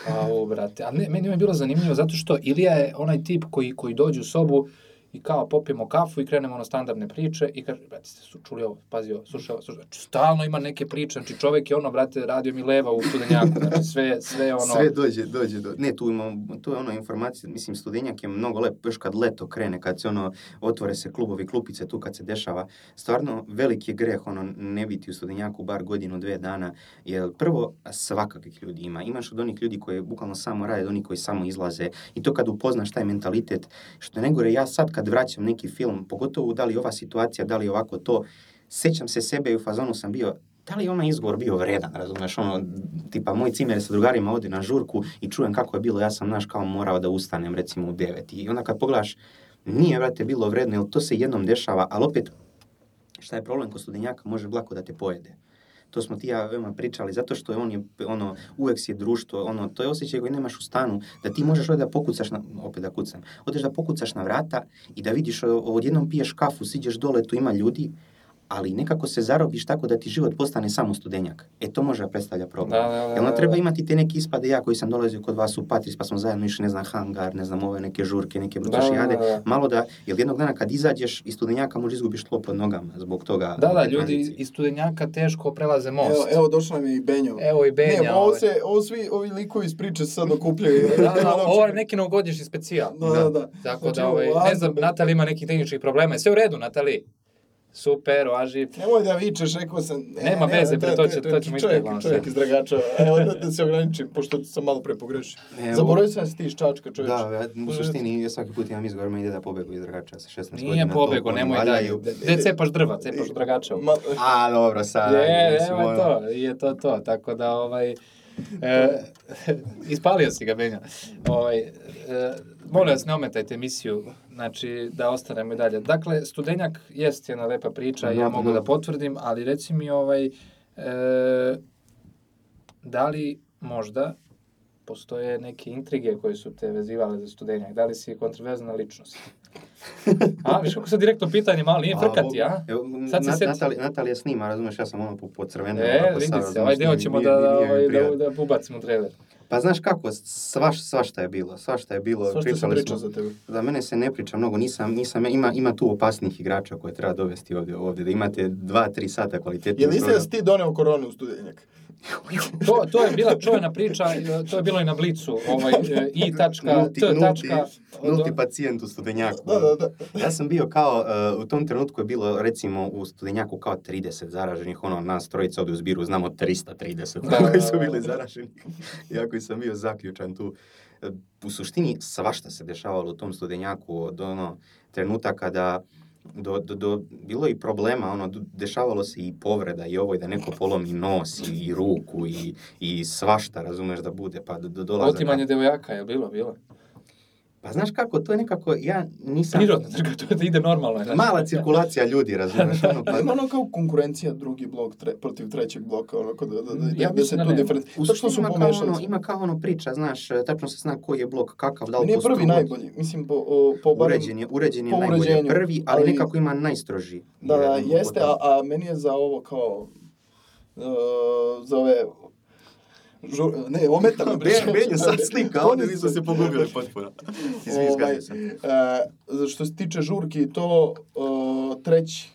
Au, brate. A ne, meni je bilo zanimljivo zato što Ilija je onaj tip koji, koji dođe u sobu i kao popijemo kafu i krenemo na standardne priče i kaže, brate, ste su čuli ovo, pazi ovo, slušaj ovo, slušaj. Znači, stalno ima neke priče, znači čovek je ono, brate, radio mi leva u studenjaku, znači sve, sve ono... Sve dođe, dođe do... Ne, tu imamo, tu je ono informacija, mislim, studenjak je mnogo lep, još kad leto krene, kad se ono, otvore se klubovi, klupice, tu kad se dešava, stvarno veliki je greh, ono, ne biti u studenjaku bar godinu, dve dana, jer prvo, svakakvih ljudi ima. Imaš od onih ljudi koji bukvalno samo rade, od onih koji samo izlaze i to kad upoznaš taj mentalitet, što ne gore, ja sad kad vraćam neki film, pogotovo da li ova situacija, da li ovako to, sećam se sebe i u fazonu sam bio, da li je onaj izgovor bio vredan, razumeš, ono, tipa, moj cimer sa drugarima ode na žurku i čujem kako je bilo, ja sam, znaš, kao morao da ustanem, recimo, u devet. I onda kad pogledaš, nije, vrate, bilo vredno, jer to se jednom dešava, ali opet, šta je problem kod studenjaka, može blako da te pojede. To smo ti ja veoma pričali, zato što je on je, ono, uvek si je društvo, ono, to je osjećaj koji nemaš u stanu, da ti možeš ovdje da pokucaš, na, opet da kucam, odeš da pokucaš na vrata i da vidiš, odjednom piješ kafu, siđeš dole, tu ima ljudi, ali nekako se zarobiš tako da ti život postane samo studenjak. E to može predstavlja problem. Da, da, da, Jel ono da, treba da. imati te neke ispade, ja koji sam dolazio kod vas u Patris, pa smo zajedno išli, ne znam, hangar, ne znam, ove neke žurke, neke da, da. malo da, jer jednog dana kad izađeš iz studenjaka možda izgubiš tlo pod nogama zbog toga. Da, da, ljudi iz studenjaka teško prelaze most. Evo, evo došao nam je i Benjo. Evo i Benja. Ne, ovo, ovaj. se, ovo svi, ovi likovi iz priče se sad okupljaju. Da, da, ovo je neki novogodišnji specijal. Da, da, da. Tako Znači, da, ovaj, ne znam, Natali ima nekih tehničkih problema. Sve u redu, Natali? Super, važi. Nemoj da vičeš, rekao sam... Ne, Nema ne, veze, bre, to će- to ćemo čovjek, čovjek iz Dragačeva. Evo da, da se ograničim, pošto sam malo pre pogrešio. Evo. Zaboravio sam da si ti iz Čačka, čovječe. Da, ja, u suštini ja svaki put imam izgovor, meni ide da pobegu iz Dragača sa 16 godina. Nije oni nemoj da... Gde cepaš drva, cepaš u Dragačevu. Ma, A, dobro, sad. Je, ono, to, je to to, tako da, ovaj, e, ispalio si ga, Benja. Ovaj, e, molim vas, ne ometajte emisiju, znači, da ostanemo i dalje. Dakle, Studenjak jest jedna lepa priča, ja Da, mogu da. da potvrdim, ali reci mi, ovaj, e, da li možda postoje neke intrige koje su te vezivale za Studenjak? Da li si kontroverzna ličnost? A, viš kako sad direktno pitanje, malo nije frkati, a? Evo, Sad se Nat- Natalija, Natalija snima, razumeš, ja sam ono po, po crvenom. E, vidi se, ovaj deo ćemo nije- da, da, nije ovaj, prijatno. da, da ubacimo trailer. Pa znaš kako, svaš, svašta je bilo, svašta je bilo. Svašta se priča za tebe. Za mene se ne priča mnogo, nisam, nisam, ima, ima tu opasnih igrača koje treba dovesti ovdje, ovdje da imate dva, tri sata kvalitetnog Jel niste da si ti doneo koronu u Studenjak? To, to je bila čuvena priča, e, to je bilo i na Blicu, ovaj, e, i tačka, Nulti- t nulti- tačka, Nulti pacijent u studenjaku. Da, da, da. Ja sam bio kao, uh, u tom trenutku je bilo recimo u studenjaku kao 30 zaraženih, ono nas trojica ovdje u zbiru znamo 330 Da, koji su da, bili da. zaraženi. Ja koji sam bio zaključan tu. U suštini svašta se dešavalo u tom studenjaku od ono trenutaka da do, do, do, bilo i problema, ono, dešavalo se i povreda i ovo i da neko polomi nos i, i ruku i, i svašta, razumeš, da bude, pa do, do dolazaka. otimanje devojaka, je bilo, bilo. Pa znaš kako, to je nekako, ja nisam... Prirodno, znači, to da ide normalno. Znači. Mala cirkulacija ljudi, razumeš, ono, pa... Pa ima ono kao konkurencija drugi blok tre, protiv trećeg bloka, ono kod da, da, da, Ja da, se da tu nema. diferen... U suštini su pomešali. ono, ima kao ono priča, znaš, tačno se zna koji je blok kakav, da li Nije prvi najbolji, mislim po, o, po barem- Uređen je, uređen je uređenju, prvi, ali, ali- nekako ima najstroži. Da, da, jeste, a, a meni je za ovo kao... Uh, za ove... Žu, ne, ometa me. bre. Ben, Ben je sad slika, Oni su- se pogubili potpuno. Izvi, Ovaj, e, što se tiče žurki, to uh, treći.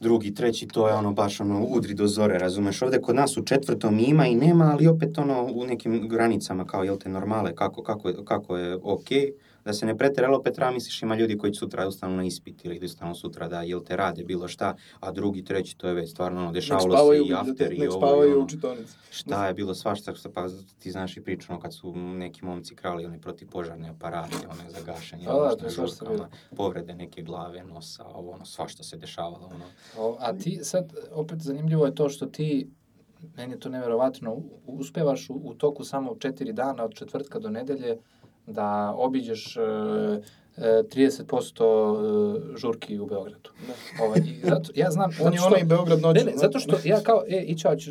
Drugi, treći, to je ono baš ono udri do zore, razumeš? Ovdje kod nas u četvrtom ima i nema, ali opet ono u nekim granicama kao jel te normale, kako, kako, kako je okej. Da se ne pretjera, ali opet treba misliš ima ljudi koji ustanu ustanu na ispit ili da ustanu sutra da jel te rade bilo šta, a drugi, treći, to je već stvarno ono, dešavalo se i after i ovo spavaju u čitonici. Šta je bilo svašta, pa ti znaš i priču, ono, kad su neki momci krali one protivpožarne aparate, one za gašenje, Da, ono, je žurkama, povrede neke glave, nosa, ovo, ono, svašta se dešavalo, ono. O, a ti sad, opet zanimljivo je to što ti, meni je to neverovatno, uspevaš u, u toku samo četiri dana od četvrtka do nedelje da obiđeš e, e, 30% e, žurki u Beogradu. Ovaj, i zato, ja znam, On zato je što- onaj Beograd noću. Ne, ne, zato što ja kao, e, iću, ću,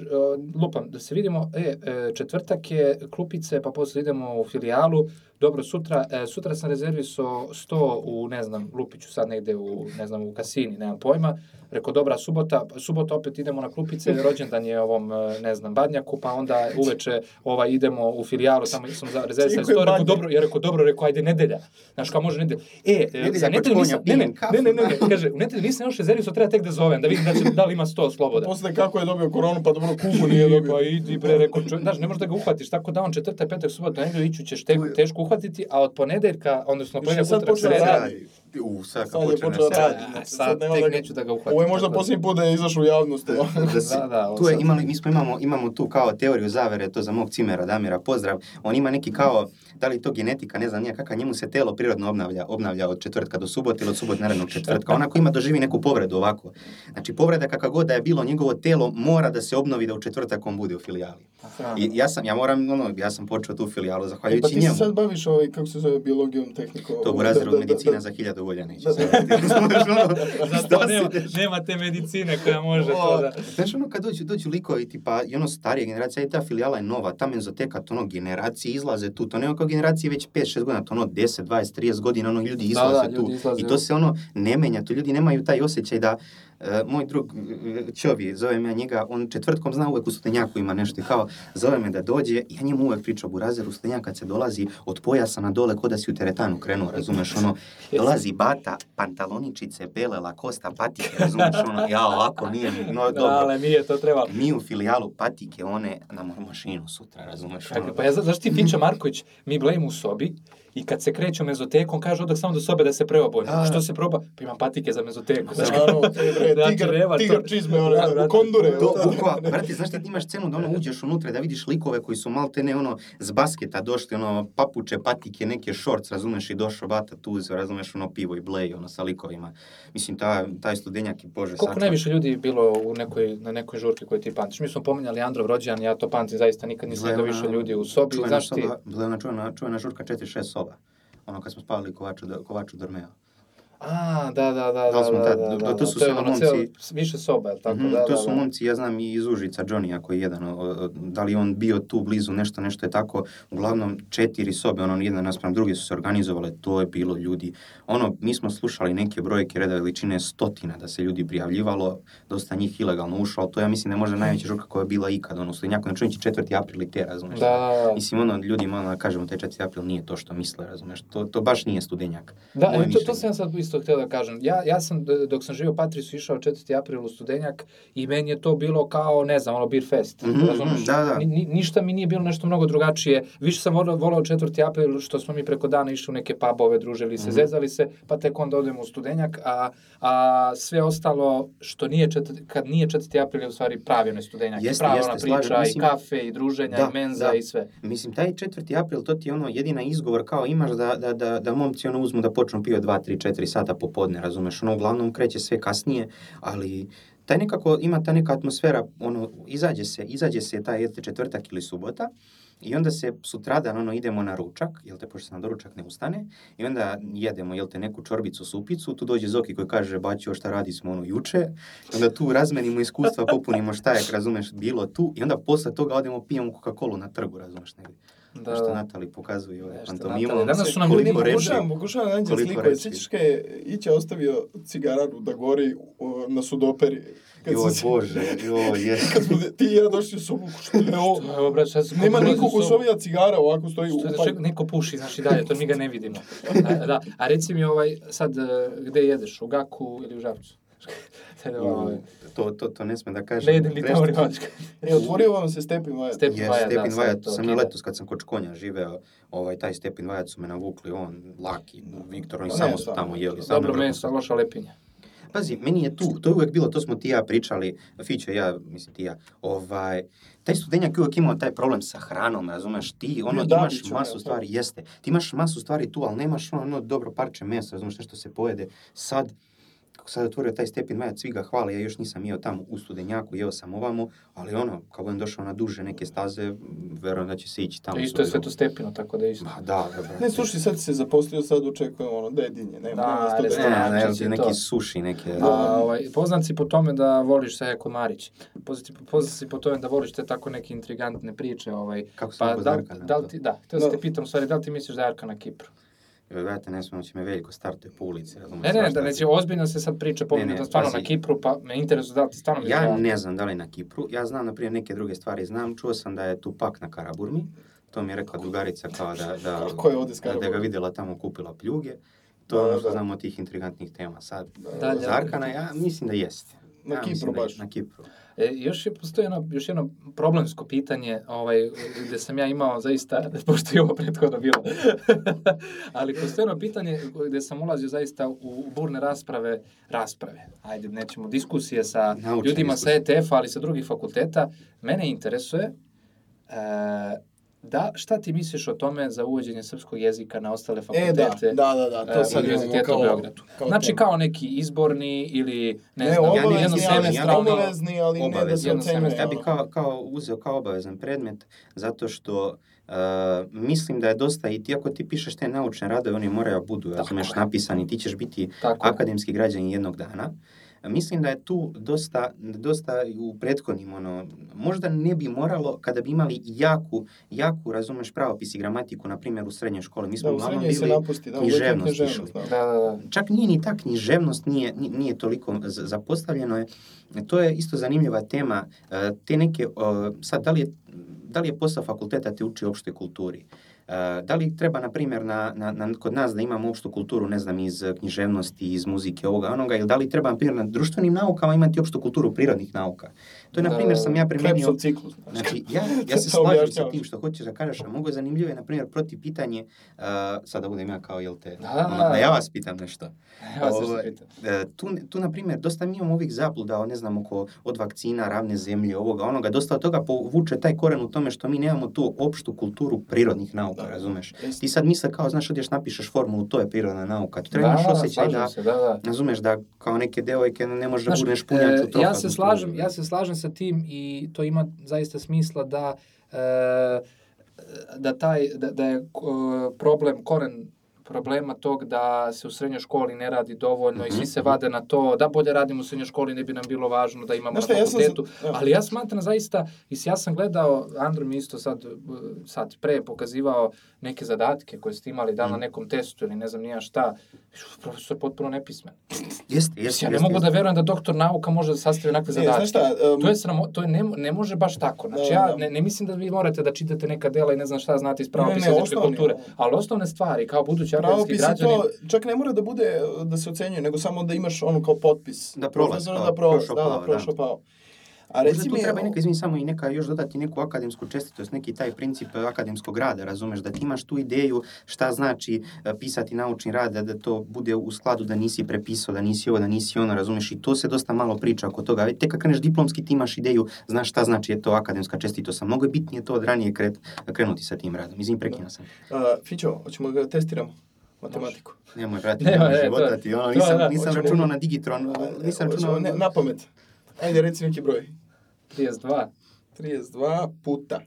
lupam, da se vidimo, e, e, četvrtak je klupice, pa posle idemo u filijalu, dobro, sutra, e, sutra sam rezervisao 100 u, ne znam, lupiću sad negde u, ne znam, u kasini, nemam pojma, rekao, dobra, subota, subota opet idemo na klupice, rođendan je ovom, e, ne znam, badnjaku, pa onda uveče ovaj, idemo u filijalu, tamo sam za 100, rekao, badnjak. dobro, ja rekao, dobro, rekao, ajde, nedelja. Znaš, kao može nedelja. E, Nedelja za nedelju nisam, ne, ne, ne, ne, ne, kaže, u nedelju nisam još rezervisao, treba tek da zovem, da vidim da, će, da li ima 100 sloboda. Posle kako je dobio koronu, pa dobro kugu nije dobio. Pa idi bre, rekao, čovjek, znaš, ne možeš da ga uhvatiš, tako da on četvrtak, petak, subota, nedelju iću ćeš te, teško uhvatiti, a od ponedeljka, odnosno sad utorak, sreda. U, sad, Sad je počne počeo da radi. a, znači, sad nema tek da ga- neću da ga uhvatim. Ovo je možda da- posljednji put da je izašao u javnost. evo. da se, Da, da, tu je sad- imali, mi smo imamo, imamo tu kao teoriju zavere, to za mog cimera Damira, pozdrav. On ima neki kao, da li to genetika, ne znam nije kakav, njemu se telo prirodno obnavlja, obnavlja od četvrtka do subote ili od subote narednog četvrtka. Onako ima doživi neku povredu ovako. Znači povreda kakva god da je bilo, njegovo telo mora da se obnovi da u četvrtak on bude u filijali. I ja sam, ja moram, ono, ja sam počeo tu filijalu Pa zahvaljujući ti se njemu. sad baviš ovaj, kako se zove, biologijom, tehnikom. To u Da, razredu da, da, medicina da. za hiljadu volja neće Da, se da. raditi. Znaš, ono, Zato nema, nema te medicine koja može to da... Znaš ono kad dođu, dođu likovi tipa i ono starije generacije, i ta filijala je nova, ta menzoteka, to ono generacije izlaze tu, to nema kao generacije već 5-6 godina, to ono 10, 20, 30 godina, ono ljudi Da, izlaze da, tu. ljudi izlaze. I to se ono ne menja, to ljudi nemaju taj osjećaj da moj drug e, Čovi, zovem ja njega, on četvrtkom zna uvek u Studenjaku ima nešto i kao, zove me da dođe, ja njemu uvek pričam u razeru Studenjak kad se dolazi od pojasa na dole ko da si u teretanu krenuo, razumeš, ono, dolazi bata, pantaloničice, bele, lakosta, patike, razumeš, ono, ja ovako nije, no dobro. Ale nije to trebalo. Mi u filijalu patike one na ma- mašinu sutra, razumeš? Ono. pa ja, zna- znaš ti Finča Marković, mi blejimo u sobi I kad se kreću mezotekom, kaže odak samo do sobe da se preobolje. Da. Što se proba? Pa imam patike za mezoteku. znaš Naravno, je Znači, tigar, nema to. tigar čizme, one, Da, kondure. Ono. bukva, brate, znaš šta ti imaš scenu da ono uđeš unutra da vidiš likove koji su malte ne ono s basketa došli, ono papuče, patike, neke shorts, razumeš, i došao bata tu, razumeš, ono pivo i blej, ono sa likovima. Mislim, ta, taj studenjak i bože Koliko najviše ljudi je bilo u nekoj, na nekoj žurki koju ti pamtiš? Mi smo pominjali Androv rođendan, ja to pamtim, zaista nikad nisam je vidio ona više ljudi u sobi. Čuvena Znaš ti, bila je ona čuvena, čuvena žurka 4-6 soba. Ono kad smo spavali Kovaču, Kovaču Dormeo. A, da, da, da, Da da, smo da, tad- da, da, to su to je samo momci- ceo, više soba, je tako? Mhm, da, to da, su da. momci, ja znam i iz Užica, Johnny, ako je jedan, o- o- da li on bio tu blizu, nešto, nešto je tako, uglavnom četiri sobe, ono, jedna naspram druge su se organizovale, to je bilo ljudi, ono, mi smo slušali neke brojke reda veličine stotina da se ljudi prijavljivalo, dosta njih ilegalno ušlo, ali to ja mislim da je možda najveća žurka koja je bila ikad, ono, Slinjako, na čovjeći 4. april i te, razumeš? Da, da, da. Mislim, ono, ljudi malo da kažemo, taj 4. april nije to što misle, razumeš? To, to baš nije studenjak. Da, Moje e, to, to sam ja sad isto htio da kažem. Ja, ja sam, dok sam živio u Patrisu, išao 4. april u Studenjak i meni je to bilo kao, ne znam, ono, beer fest. Mhm, razumeš? da, da. Ni, ni- ništa mi nije bilo nešto mnogo drugačije. Više sam volao, volao 4. april što smo mi preko dana išli u neke pubove, družili se, Mhm. zezali se, pa tek onda odemo u Studenjak, a, a sve ostalo što nije četvrti, kad nije 4. april je u stvari pravi onaj Studenjak. Jeste, prava jeste, ona slažem, priča, mislim- i kafe, i druženja, Da, i menza, da. i sve. Mislim, taj 4. april, to ti je ono jedina izgovor kao imaš da, da, da, da momci ono uzmu da počnu pio 2, 3, 4 sata popodne, razumeš? Ono, uglavnom kreće sve kasnije, ali taj nekako, ima ta neka atmosfera, ono, izađe se, izađe se taj četvrtak ili subota, I onda se sutradan ono idemo na ručak, jel te, pošto se na doručak ne ustane, i onda jedemo, jel te, neku čorbicu, supicu, tu dođe Zoki koji kaže, baćo, šta radi smo ono juče, I onda tu razmenimo iskustva, popunimo šta je, razumeš, bilo tu, i onda posle toga odemo pijemo Coca-Cola na trgu, razumeš, negdje. Da, Što. Natali pokazuje pantomimu. Natalija, danas su nam ljudi pokušavam, pokušavam da Koliko sliku. reči. Sjećaš kad je Ića ostavio cigararu da gori o, na sudoperi? Kad Joj, se- Bože, joj, je. Kad smo ti i ja došli u sobu, što je ovo? Evo, brate, sad se- Nema kako nikog ulazi u u sobi, a cigara ovako stoji Što u da pa- ček, neko puši, znaš i dalje, to mi ga ne vidimo. A, da, a reci mi ovaj, sad, e, gde jedeš, u Gaku ili u Žabcu? Sad, ovaj, To, to, to ne sme da kažem. ne idem ni tamo vačka. E, otvorio vam se Stepin Vajat. Stepin Vajat, da, Stepin sad Vajat, to sam kida. letos kad sam kod konja živeo, ovaj, taj Stepin Vajat su me navukli, on, Laki, Viktor, oni Pa samo su tamo jeli. Dobro meso, loša lepinja. Pazi, meni je tu, to je uvek bilo, to smo ti ja pričali, Fićo ja, mislim ti ja, ovaj, taj studenjak uvek imao taj problem sa hranom, razumeš, ti ono Bio imaš Dabić, masu stvari, jeste, ti imaš masu stvari tu, ali nemaš ono, ono dobro parče mesa, razumeš, nešto se pojede, sad, kako sad otvorio taj stepin majac, svi ga hvale, ja još nisam jeo tamo u studenjaku, jeo sam ovamo, ali ono, kao budem došao na duže neke staze, verujem da će se ići tamo. Isto je sve to stepino, tako da isto. Ma da, da, brate. Ne, slušaj, sad se zaposlio, sad očekujemo ono, dedinje, nema, Da, nema sto. Ne, Znači, ne, evo si ti to. neki suši, neke... A, ovaj, poznat si po tome da voliš se jako Marić. Poznat, si- poznat si po tome da voliš te tako neke intrigantne priče. Ovaj. Kako Pa rekao da, za li- Arkana, da li to? ti, da, htio sam Da. te pitam, u stvari, da li ti misliš da je Arka na Kipru? Joj, brate, ne smijem, će me veliko startuje po ulici, razumiješ? Ne, ne, da neće, ozbiljno se sad priča, da stvarno pazi. na Kipru, pa me interesuje da ti stvarno da Ja ne znam da li na Kipru, ja znam, na primjer, neke druge stvari znam, čuo sam da je Tupak na Karaburmi, to mi je rekla drugarica kao da, da, Ko je ovdje da, da ga vidjela tamo kupila pljuge, to je Da, ono što da. znamo od tih intrigantnih tema. Sad, Dalje. za Arkana, ja mislim da jeste. Na ja Kipru da baš. Na Kipru. E, još je postoji jedno, još jedno problemsko pitanje, ovaj, gde sam ja imao zaista, pošto je ovo prethodno bilo, ali postoji jedno pitanje gde sam ulazio zaista u, burne rasprave, rasprave, ajde, nećemo, diskusije sa Naučne ljudima sa diskusije. ETF-a, ali sa drugih fakulteta. Mene interesuje, e, da, šta ti misliš o tome za uvođenje srpskog jezika na ostale E, da, fakultete? da, da, da, to e, sad imamo kao... u Beogradu. kao znači temu. kao neki izborni ili ne, Ne, znam, ja obavezni, ja ali, obavezni, ali ne da se ocenjuje. Ja bih kao, kao uzeo kao obavezan predmet, zato što uh, mislim da je dosta, i ti ako ti pišeš te naučne radove, oni moraju da budu, razumeš, napisani, ti ćeš biti Tako akademski građanin jednog dana. Mislim da je tu dosta, dosta u prethodnim, ono, možda ne bi moralo kada bi imali jaku, jaku, razumeš, pravopis i gramatiku, na primjer, u srednjoj školi. Mi smo Da, u uglavnom bili napusti, da, književnost književnost, da. Da, da, da. Čak nije ni ta književnost, nije, ni- nije toliko zapostavljeno je. To je isto zanimljiva tema. E, Te neke, sad, da li je, da li je posao fakulteta te uči opštoj kulturi? Da li treba, na primjer, na, na, na, kod nas da imamo opštu kulturu, ne znam, iz književnosti, iz muzike, ovoga, onoga, ili da li treba, na primjer, na društvenim naukama imati opštu kulturu prirodnih nauka? To je, na primjer, sam ja primenio... Krebsov ciklus. Znači, ja, ja se slažem sa tim što hoćeš da kažeš, a mogu je zanimljivo je, na primjer, proti pitanje, uh, sad da budem ja kao, jel te, Da. ono, da ja vas pitam nešto. Ja se što Ovaj, pitam. E, tu, tu, na primjer, dosta mi imamo ovih zabluda, o, ne znam, oko, od vakcina, ravne zemlje, ovoga, onoga, dosta od toga povuče taj koren u tome što mi nemamo tu opštu kulturu prirodnih nauka, Da, razumeš? jeste. Ti sad misle kao, znaš, odješ napišeš formulu, to je prirodna nauka, tu treba imaš osjećaj slažem da, se, da, da. razumeš, da kao neke devojke ne možeš da budeš punjač e, u trofadu. ja se slažem, ja se slažem sa tim i to ima zaista smisla da e, da taj da, da je ko- problem koren problema tog da se u srednjoj školi ne radi dovoljno i svi se Mhm. vade na to da bolje radimo u srednjoj školi ne bi nam bilo važno da imamo Znaš na šta, ja sam fakultetu. Ali ja smatram zaista, i ja sam gledao, Andro mi isto sad, uh, sad pre pokazivao neke zadatke koje ste imali da na Mm. nekom testu ili ne znam nija šta, profesor potpuno nepismen. Jeste, jeste, Ja ne jeste, mogu da jeste. verujem da doktor nauka može da sastavi onakve zadatke. znaš šta, um, To je sramo, to je ne, ne može baš tako. Znači Da, ja da. ne, ne mislim da vi morate da čitate neka dela i ne znam šta znate iz pravopisa Ne, ne, fizičke osnovni, kulture, ono. ali osnovne stvari kao budući akademski Pravopis i građani, to čak ne mora da bude da se ocenjuje, nego samo da imaš ono kao potpis. Da prolaz, kao da prolaz, da, da, da. prošao pao. A Možda tu mi, treba neka, izvini, samo i neka još dodati neku akademsku čestitost, neki taj princip e, akademskog rada, razumeš, da ti imaš tu ideju šta znači e, pisati naučni rad, da, da to bude u skladu da nisi prepisao, da nisi ovo, da nisi ono, razumeš, i to se dosta malo priča oko toga. Tek kad kreneš diplomski ti imaš ideju, znaš šta znači je to akademska čestitost, a mnogo je bitnije to od ranije kret, krenuti sa tim radom. Izvini, prekinuo sam. uh, Fićo, hoćemo ga testiramo? Matematiku. Nemoj, brati, nemoj ne, života ti, ono, nisam, da, nisam računao na Digitron, nisam računao... ne, na pamet. Ajde, reci neki broj. 32 32 puta.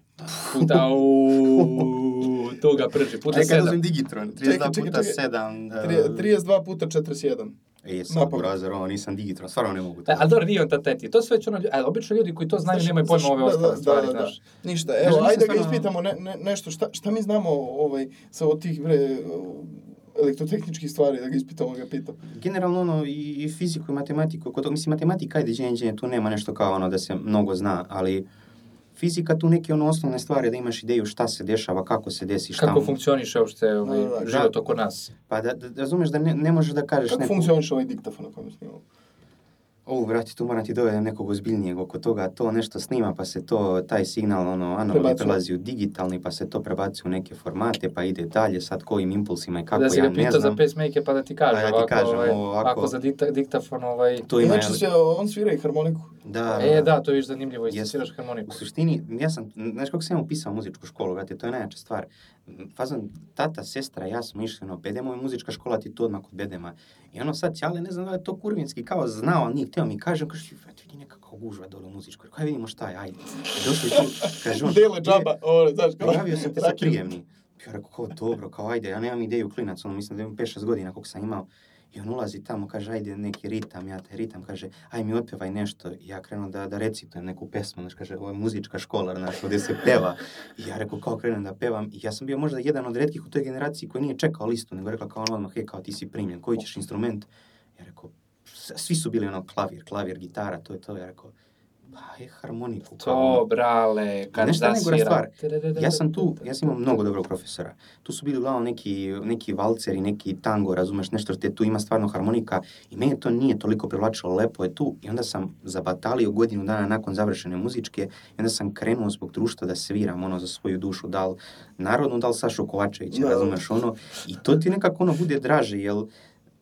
puta u to ga prži, puta Čekaj, da 7. uzmem Digitron, 32 Čekaj, čekaj, puta čekaj. 7... Tri- 32 puta 41. E, sad, burazir, ovo nisam Digitron, stvarno ne mogu to. E, ali dobro, nije on ta teti. To su već ono, ljudi- e, obično ljudi koji to znaju Znaš, nemaju pojma znaš, ove da, ostale da, stvari, da, da. znaš. Ništa, Znaš, evo, nisam ajde da ga stvarno- ispitamo ne, ne, nešto, šta, šta mi znamo ovaj, sa od tih bre, elektrotehničkih stvari, da ga ispitamo, ga pitam. Generalno ono i, i fiziku i matematiku, kod toga, mislim matematika ajde đenđe, tu nema nešto kao ono da se mnogo zna, ali fizika tu neke ono osnovne stvari da imaš ideju šta se dešava, kako se desi, šta. Kako funkcioniše uopšte ovaj, Da, da, da. život oko nas. Pa da, da, da razumeš da ne, ne možeš da kažeš Kako neku... funkcioniše ovaj diktafon na kojem snimamo? O, brati, tu moram ti dovedem nekog ozbiljnijeg oko toga, to nešto snima, pa se to, taj signal, ono, analogni prelazi u digitalni, pa se to prebacuje u neke formate, pa ide dalje, sad kojim impulsima i kako, da se ja ga ne pita za znam. pacemaker pa da ti kaže Pa ja ti ovako, kažem, ovaj, ovako- ako za dikta, diktafon, ovaj... To ima, Inače, sve, on svira i harmoniku. da, E, da, to je viš zanimljivo, Jeste. sviraš U harmoniku. suštini, ja sam, znaš kako sam ja upisao muzičku školu, brate, to je najjača stvar. Fazan, tata, sestra, ja smo išli, ono, Bedemo je muzička škola, ti tu odmah kod Bedema. I ono sad, Ćale, ne znam da je to kurvinski, kao znao, ali nije htio mi kaže, kaže, brate, vidi nekako gužva dole u muzičkoj. Kaj vidimo šta je, ajde. Došli tu, kaže on, Dele džaba, ovo, znaš, kao... Javio sam te sa prijemni. Ja rekao, kao dobro, kao ajde, ja nemam ideju klinac, ono, mislim da imam 5-6 godina koliko sam imao. I on ulazi tamo, kaže, ajde neki ritam, ja taj ritam, kaže, aj mi otpevaj nešto. I ja krenuo da, da recitujem neku pesmu, znaš, kaže, ovo je muzička škola, znaš, ovdje se peva. I ja rekao, kao krenem da pevam. I ja sam bio možda jedan od redkih u toj generaciji koji nije čekao listu, nego rekla kao ono odmah, hej, kao ti si primljen, koji ćeš instrument? Ja rekao, "S- svi su bili ono klavir, klavir, gitara, to je to. Ja rekao, pa je harmoniku. kao ono." To, brale, kad šta je najgora stvar? Ja sam tu, ja sam imao mnogo dobrog profesora. Tu su bili uglavnom neki, neki valceri, neki tango, razumeš, nešto što je tu ima stvarno harmonika i mene to nije toliko privlačilo, lepo je tu i onda sam zabatalio godinu dana nakon završene muzičke i onda sam krenuo zbog društva da sviram ono za svoju dušu, da li narodnu, da li Sašu Kovačevića, Da. razumeš, ono, i to ti nekako ono bude draže, jel,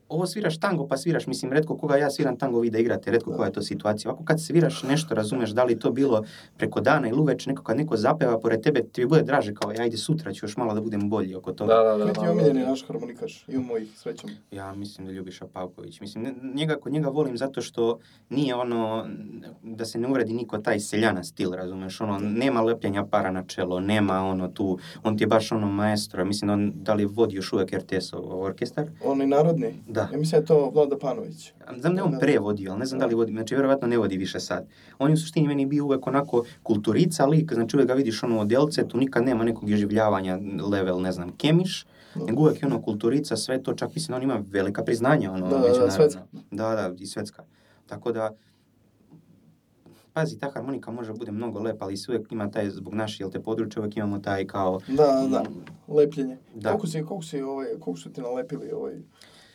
ovo sviraš tango, pa sviraš, mislim, redko koga ja sviram tango vi da igrate, redko koja je to situacija. Ovako kad sviraš nešto, razumeš, da li to bilo preko dana ili uveče, neko kad neko zapeva pored tebe, ti bi bude draže kao, ja ajde sutra ću još malo da budem bolji oko toga. Da, da, da. Ti je malo- omiljeni naš harmonikaš? Imamo ih, srećom. Ja mislim da Ljubiša Pavković. Mislim, njega, kod njega volim zato što nije ono, da se ne uvredi niko taj seljana stil, razumeš, ono, nema lepljenja para na čelo, nema ono tu, on ti je baš ono maestro, mislim da on, da li vodi još uvek RTS-ov orkestar? Onaj narodni? Da. Ja mislim da je to Vlada Panović. Znam da je on Da. pre vodio, ali ne znam da li vodi, znači vjerovatno ne vodi više sad. On je u suštini meni bio uvek onako kulturica lik, znači uvek ga vidiš ono odelce, tu nikad nema nekog iživljavanja level, ne znam, kemiš, Da. nego uvek je ono kulturica, sve to, čak mislim da on ima velika priznanja, ono, Da, da, da, svetska. Da, da, i svetska. Tako da, pazi, ta harmonika može bude mnogo lepa, ali se uvijek ima taj, zbog naše, jel te područje, uvijek imamo taj kao, Da, da, lepljenje. Da. Koliko si, koliko si, ovaj, koliko su ti nalepili ovaj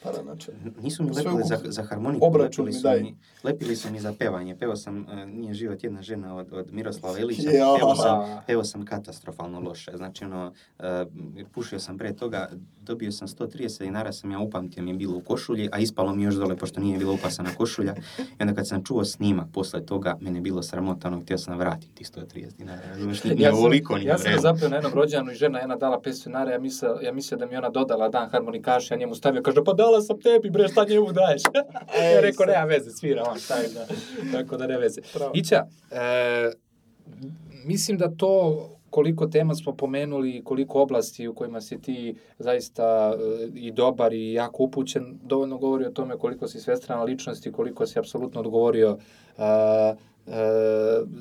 paranače? Nisu mi lepili za, za harmoniku, Obračun lepili mi su daj. mi, lepili su mi za pevanje. Pevao sam uh, Nije život jedna žena od, od Miroslava Ilića. Ja. Pevao sam, pevao sam katastrofalno loše. Znači, ono, uh, pušio sam pre toga, dobio sam 130 dinara, sam ja upamtio mi je bilo u košulji, a ispalo mi još dole, pošto nije bila upasana košulja. I onda kad sam čuo snimak posle toga, mene je bilo sramota, ono, htio sam vratiti tih 130 dinara. Razumeš, nije Ja sam, ovoliko, nije ja sam zapeo na jednom rođanu i žena jedna dala 500 dinara, ja mislio, ja mislio da mi ona dodala dan harmonikaša, ja njemu stavio, kaže, pa dala sam tebi, bre, šta njemu daješ? Ej, ja rekao, nema veze, svira on, šta da, tako da ne veze. Pravo. Ića, e, mislim da to koliko tema smo pomenuli i koliko oblasti u kojima si ti zaista e, i dobar i jako upućen, dovoljno govori o tome koliko si svestrana ličnost i koliko si apsolutno odgovorio a,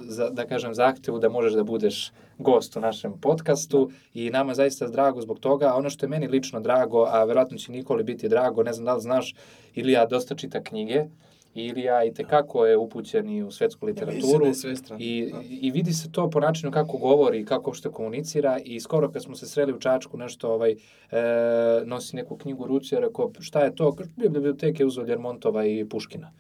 za, da kažem, zahtevu da možeš da budeš gost u našem podcastu i nama je zaista drago zbog toga. A Ono što je meni lično drago, a verovatno će Nikoli biti drago, ne znam da li znaš, Ilija dosta čita knjige, Ilija i tekako je upućen i u svetsku literaturu. I, I vidi se to po načinu kako govori i kako uopšte komunicira i skoro kad smo se sreli u Čačku nešto ovaj, e, nosi neku knjigu u ruci, ja rekao šta je to? Biblioteke uzeo Ljermontova i Puškina.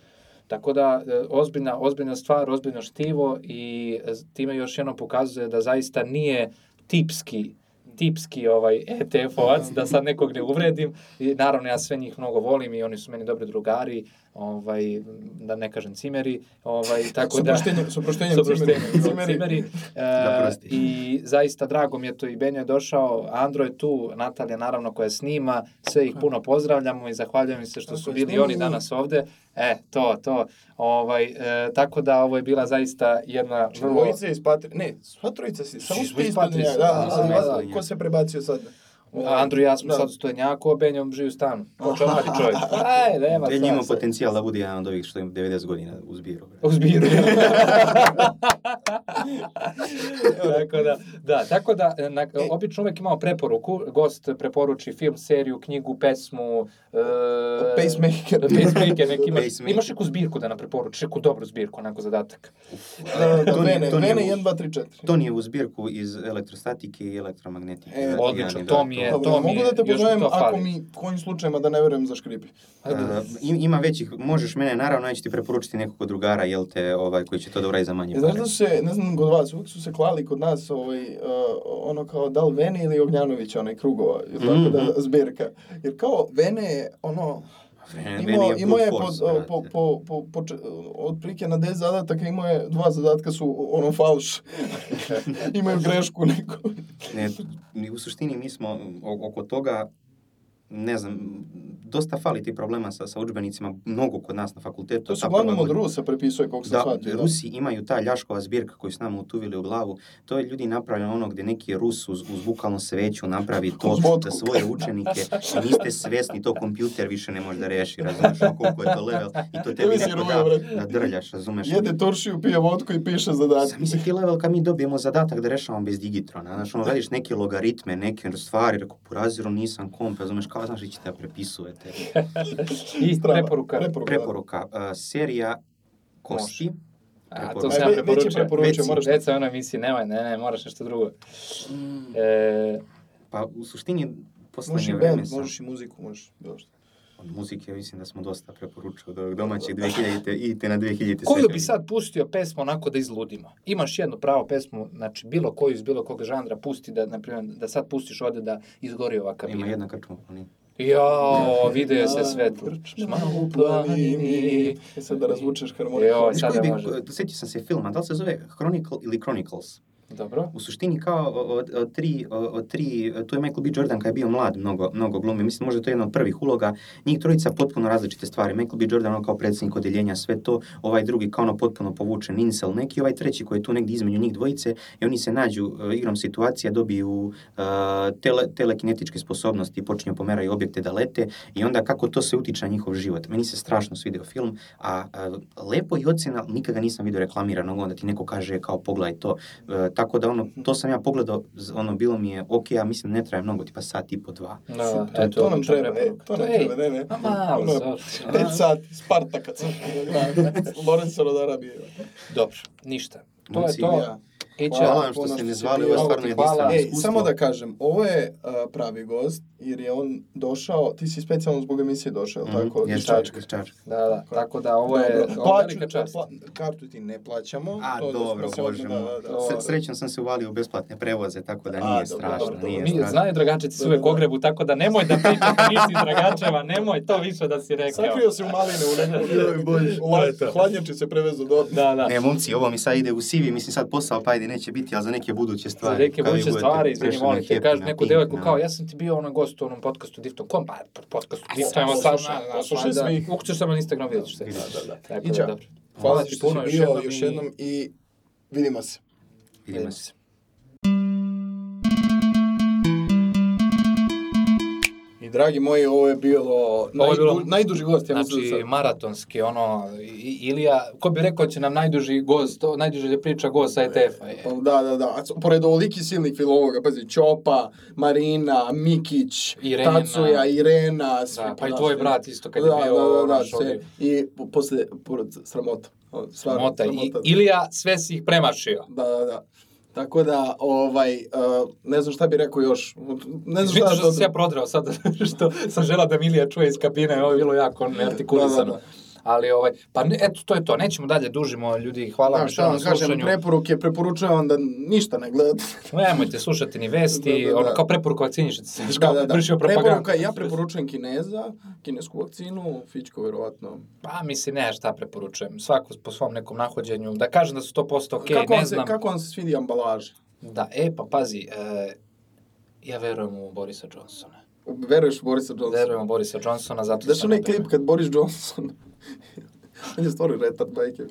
Tako da, e, ozbiljna, ozbiljna stvar, ozbiljno štivo i e, time još jednom pokazuje da zaista nije tipski tipski ovaj ETF-ovac, da sad nekog ne uvredim. I naravno ja sve njih mnogo volim i oni su meni dobri drugari, ovaj da ne kažem cimeri, ovaj tako da Suproštenjem, suproštenjem, s oproštenjem, cimeri. cimeri. Da E, prostiš. I zaista drago mi je to i Benjo je došao, Andro je tu, Natalija naravno koja snima, sve ih puno pozdravljamo i zahvaljujem se što Tako su bili oni danas ovde. E, to, to. Ovaj, e, tako da ovo je bila zaista jedna vrlo... Dvojica iz Patri... Ne, sva trojica si, samo si smo ti iz Patri, da, Da, da, da, da, da. ko se prebacio sad? Andro i ja smo Da. sad u stojenjaku, a Benjom živi u stanu. Ko čomari čovjek. Aj, nema Ben ima potencijal da bude jedan od ovih što ima 90 godina u zbiru. bre. U zbiru. tako da, da, tako da, na, obično uvek imamo preporuku, gost preporuči film, seriju, knjigu, pesmu, e, Pacemaker. Pacemaker, neki imaš, Pacemaker. imaš neku zbirku da nam preporučiš, neku dobru zbirku, onako zadatak. Da, da, To Vene, to u- 1, 2, 3, 4. To nije u zbirku iz elektrostatike i elektromagnetike. E, odlično, to mi je- Dobro, to mi mogu da te pozovem ako fali. mi kojim slučajima da ne verujem za škripi. Ajde, Uh, im- ima većih, možeš mene, naravno, neću ti preporučiti nekog drugara, jel te, ovaj, koji će to da uradi za manje E, znaš da se, ne znam, kod vas, uvijek su se klali kod nas, ovaj, uh, ono kao, da li Vene ili Ognjanović, onaj krugova, ili tako Mhm. da, zbirka. Jer kao, Vene je, ono, imao, imao je po, force, po, po, po, po, po, otprilike na 10 zadataka imao je, dva zadatka su ono falš. Imaju grešku neku. Ne, u suštini mi smo oko toga ne znam, dosta fali ti problema sa, sa udžbenicima, mnogo kod nas na fakultetu. To se Ta uglavnom od Rusa prepisuje, koliko sam Da, shvatio. da. Rusi imaju ta ljaškova zbirka koju su nama utuvili u glavu. To je ljudi napravljeno ono gdje neki Rus uz, uz bukvalno sveću napravi to za svoje učenike. I niste svjesni, to kompjuter više ne može da reši, razumeš, koliko je to level. I to tebi neko da, da drljaš, razumeš. Jede toršiju, pije vodku i piše zadatak. Zamisli ti level kad mi dobijemo zadatak da rešavamo bez digitrona. Znaš, ono, radiš neke logaritme, neke stvari, rekao, po raziru nisam komp, razumeš, kao znaš, vi ćete da prepisujete. I Strava. preporuka. Preporuka. Preporuka, uh, serija Kosti. A, to sam ja preporučio. preporučio, moraš- u onoj emisiji, nemoj, ne, ne, moraš nešto drugo. E, Pa u suštini, poslednje vreme sam... možeš i muziku, možeš bilo šta. Od muzike mislim da smo dosta preporučili od ovog domaćeg 2000-te, idite na 2000-te koju bi sad pustio pesmu onako da izludimo? Imaš jednu pravu pesmu, znači bilo koju iz bilo kog žanra pusti da, na primjer, da sad pustiš ovde da izgori ova kabina. Ima jedna krčma u planini. Jao, video se svetlo. Krčma u planini. E sad da razvučeš harmoniku. Znaš sad ne može. sjetio sam se filma, da li se zove Chronicle ili Chronicles? Dobro. U suštini kao od, od, tri, od tri, tu je Michael B. Jordan kad je bio mlad, mnogo, mnogo glumi, mislim možda to je jedna od prvih uloga, njih trojica potpuno različite stvari, Michael B. Jordan kao predsjednik odeljenja, sve to, ovaj drugi kao ono potpuno povučen incel neki, ovaj treći koji je tu negdje između njih dvojice i oni se nađu uh, igrom situacija, dobiju uh, tele, telekinetičke sposobnosti, počinju pomeraju objekte da lete i onda kako to se utiče na njihov život. Meni se strašno svidio film, a, a lepo i ocena, nikada nisam vidio reklamiranog, onda ti neko kaže kao pogledaj to, uh, tako da ono, to sam ja pogledao, ono, bilo mi je, ok, ja mislim ne traje mnogo, tipa sat i po dva. Da, To, eto, to nam odlična treba, e, to nam ej, treba, ne, ne. Ma Ono, sad. Pet sati, Sparta kad sam Lorenzo Rodarabije. Dobro, ništa. To je to. ja. Hvala vam što ste me si zvali, ovo je stvarno jedinstveno Ej, iskustvo. samo da kažem, ovo je a, pravi gost, jer je on došao, ti si specijalno zbog emisije došao, mm tako? jes, iz Čačka. Da, da, tako da ovo je Dobro. Plaću- velika čast. pla- kartu ti ne plaćamo. A, to da dobro, se bože moj. da, da, da. S- Srećom sam se uvalio u besplatne prevoze, tako da A, nije dobro, strašno, dobro, nije Mi, strašno. znaju dragačici su Da, uvek da, da. ogrebu, tako da nemoj da pričaš da nisi iz Dragačeva, nemoj to više da si rekao. Sakrio se u maline u nekom. Joj, Bože. u la- Hladnjači se prevezu do... Da, da. Ne, momci, ovo mi sad ide u CV, mislim sad posao pa ajde neće biti, ali za neke buduće Za stvari. neke kao i buduće stvari, izvini, molim te, na neku devojku na- kao, ja sam ti bio ono gost u onom podcastu Difton Kom, pa podcastu Difton, evo slušaj, svih. ukućeš samo na Instagram, vidjet ćeš se. Da, da, da. Iđa. da, dobro. Hvala ti što si bio još jednom i vidimo se. Vidimo se. Dragi moji, ovo je bilo, najdu, bilo- najduži gost, ja Znači, sad. maratonski, ono, Ilija, ko bi rekao će nam najduži gost, to, najduže da priča gost sa ETF-a. je. Pa Da, da, da. Pored ovoliki silnih filologa, pazi, Ćopa, Marina, Mikić, Irena. Tacuja, Irena, svi, Da, pa i da, tvoj brat isto kad da, je bio da, da, da, ovdje. I po- posle, pored sramota. O, Stvarno, Mota. I, sramota. Ilija, sve si ih premašio. Da, da, da. Tako da, ovaj, uh, ne znam šta bi rekao još. Ne znam šta što sam se ja prodrao sad, što sam žela da Milija čuje iz kabine, ovo je bilo jako neartikulisano. Da, da, da. Ali, ovaj, pa ne, eto, to je to, nećemo dalje, dužimo ljudi, hvala Da, vam što vam kažem, slušanju. preporuke, preporučujem vam da ništa ne gledate. Nemojte slušati ni vesti, Da, da, da. ono, kao preporuka vakcinišete se, znaš, Da, kao da, da. vršio propagandu. Preporuka, ja preporučujem Kineza, kinesku vakcinu, Fićko verovatno. Pa, mislim, ne, šta preporučujem, svako po svom nekom nahođenju, da kažem da su 100% okej, kako, ne se, znam. kako vam se svidi ambalaža? Da, e, pa pazi, e, ja verujem u Borisa Johnsona. Veruješ u Borisa Johnsona? Verujem u Borisa Johnsona, zato Znaš sam onaj klip kad Boris Johnson on je stvarno retard, majke.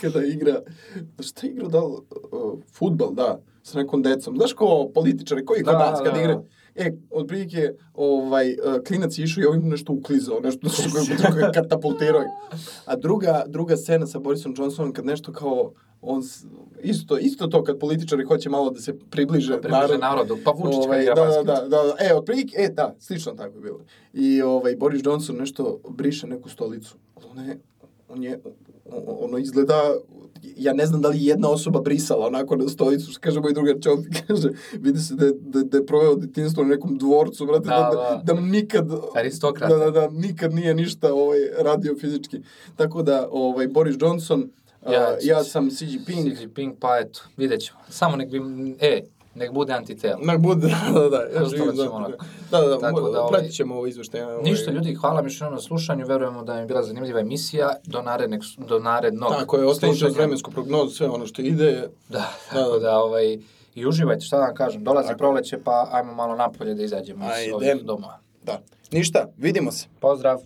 kada igra, šta je igrao, da li, uh, futbal, da, sa nekom decom. Znaš ko političari, koji Da, kod nas da, kad da. igra? E, otprilike, ovaj, uh, klinac je išao i ovim nešto uklizao, nešto što ga katapultirao. A druga, druga scena sa Borisom Johnsonom, kad nešto kao, on, isto, isto to kad političari hoće malo da se približe, Približe narodu, pa Vučić Ovaj, da, da, da, da, da, e, otprilike, e, da, slično tako je bilo. I ovaj, Boris Johnson nešto briše neku stolicu. Ono je, on je, ono izgleda, ja ne znam da li je jedna osoba brisala onako na stolicu, što kaže moj drugar Čopi, kaže, vidi se da, da, da je proveo detinstvo u nekom dvorcu, brate, da, Da, da, da. da, nikad, Aristokrata. da, da, da, nikad nije ništa ovaj, radio fizički. Tako da, ovaj, Boris Johnson, Ja, ja, ja sam Xi Jinping, Xi Jinping, pa eto, vidjet ćemo. Samo nek bi, e, nek bude antitelo. Nek bude, da, da, da, ja živim za. Da, da, da, Tako da, ovaj, pratit ćemo ovo izveštaje. Ovaj, Ništa ljudi, hvala još jednom na slušanju, verujemo da je bila zanimljiva emisija, do, narednog, do narednog Tako je, ostavite vremensku prognozu, sve ono što ide. Da, tako da, ovaj, i uživajte, šta da vam kažem, dolazi Tako. proleće, pa ajmo malo napolje da izađemo iz ovih domova. Da. Ništa, vidimo se. Pozdrav!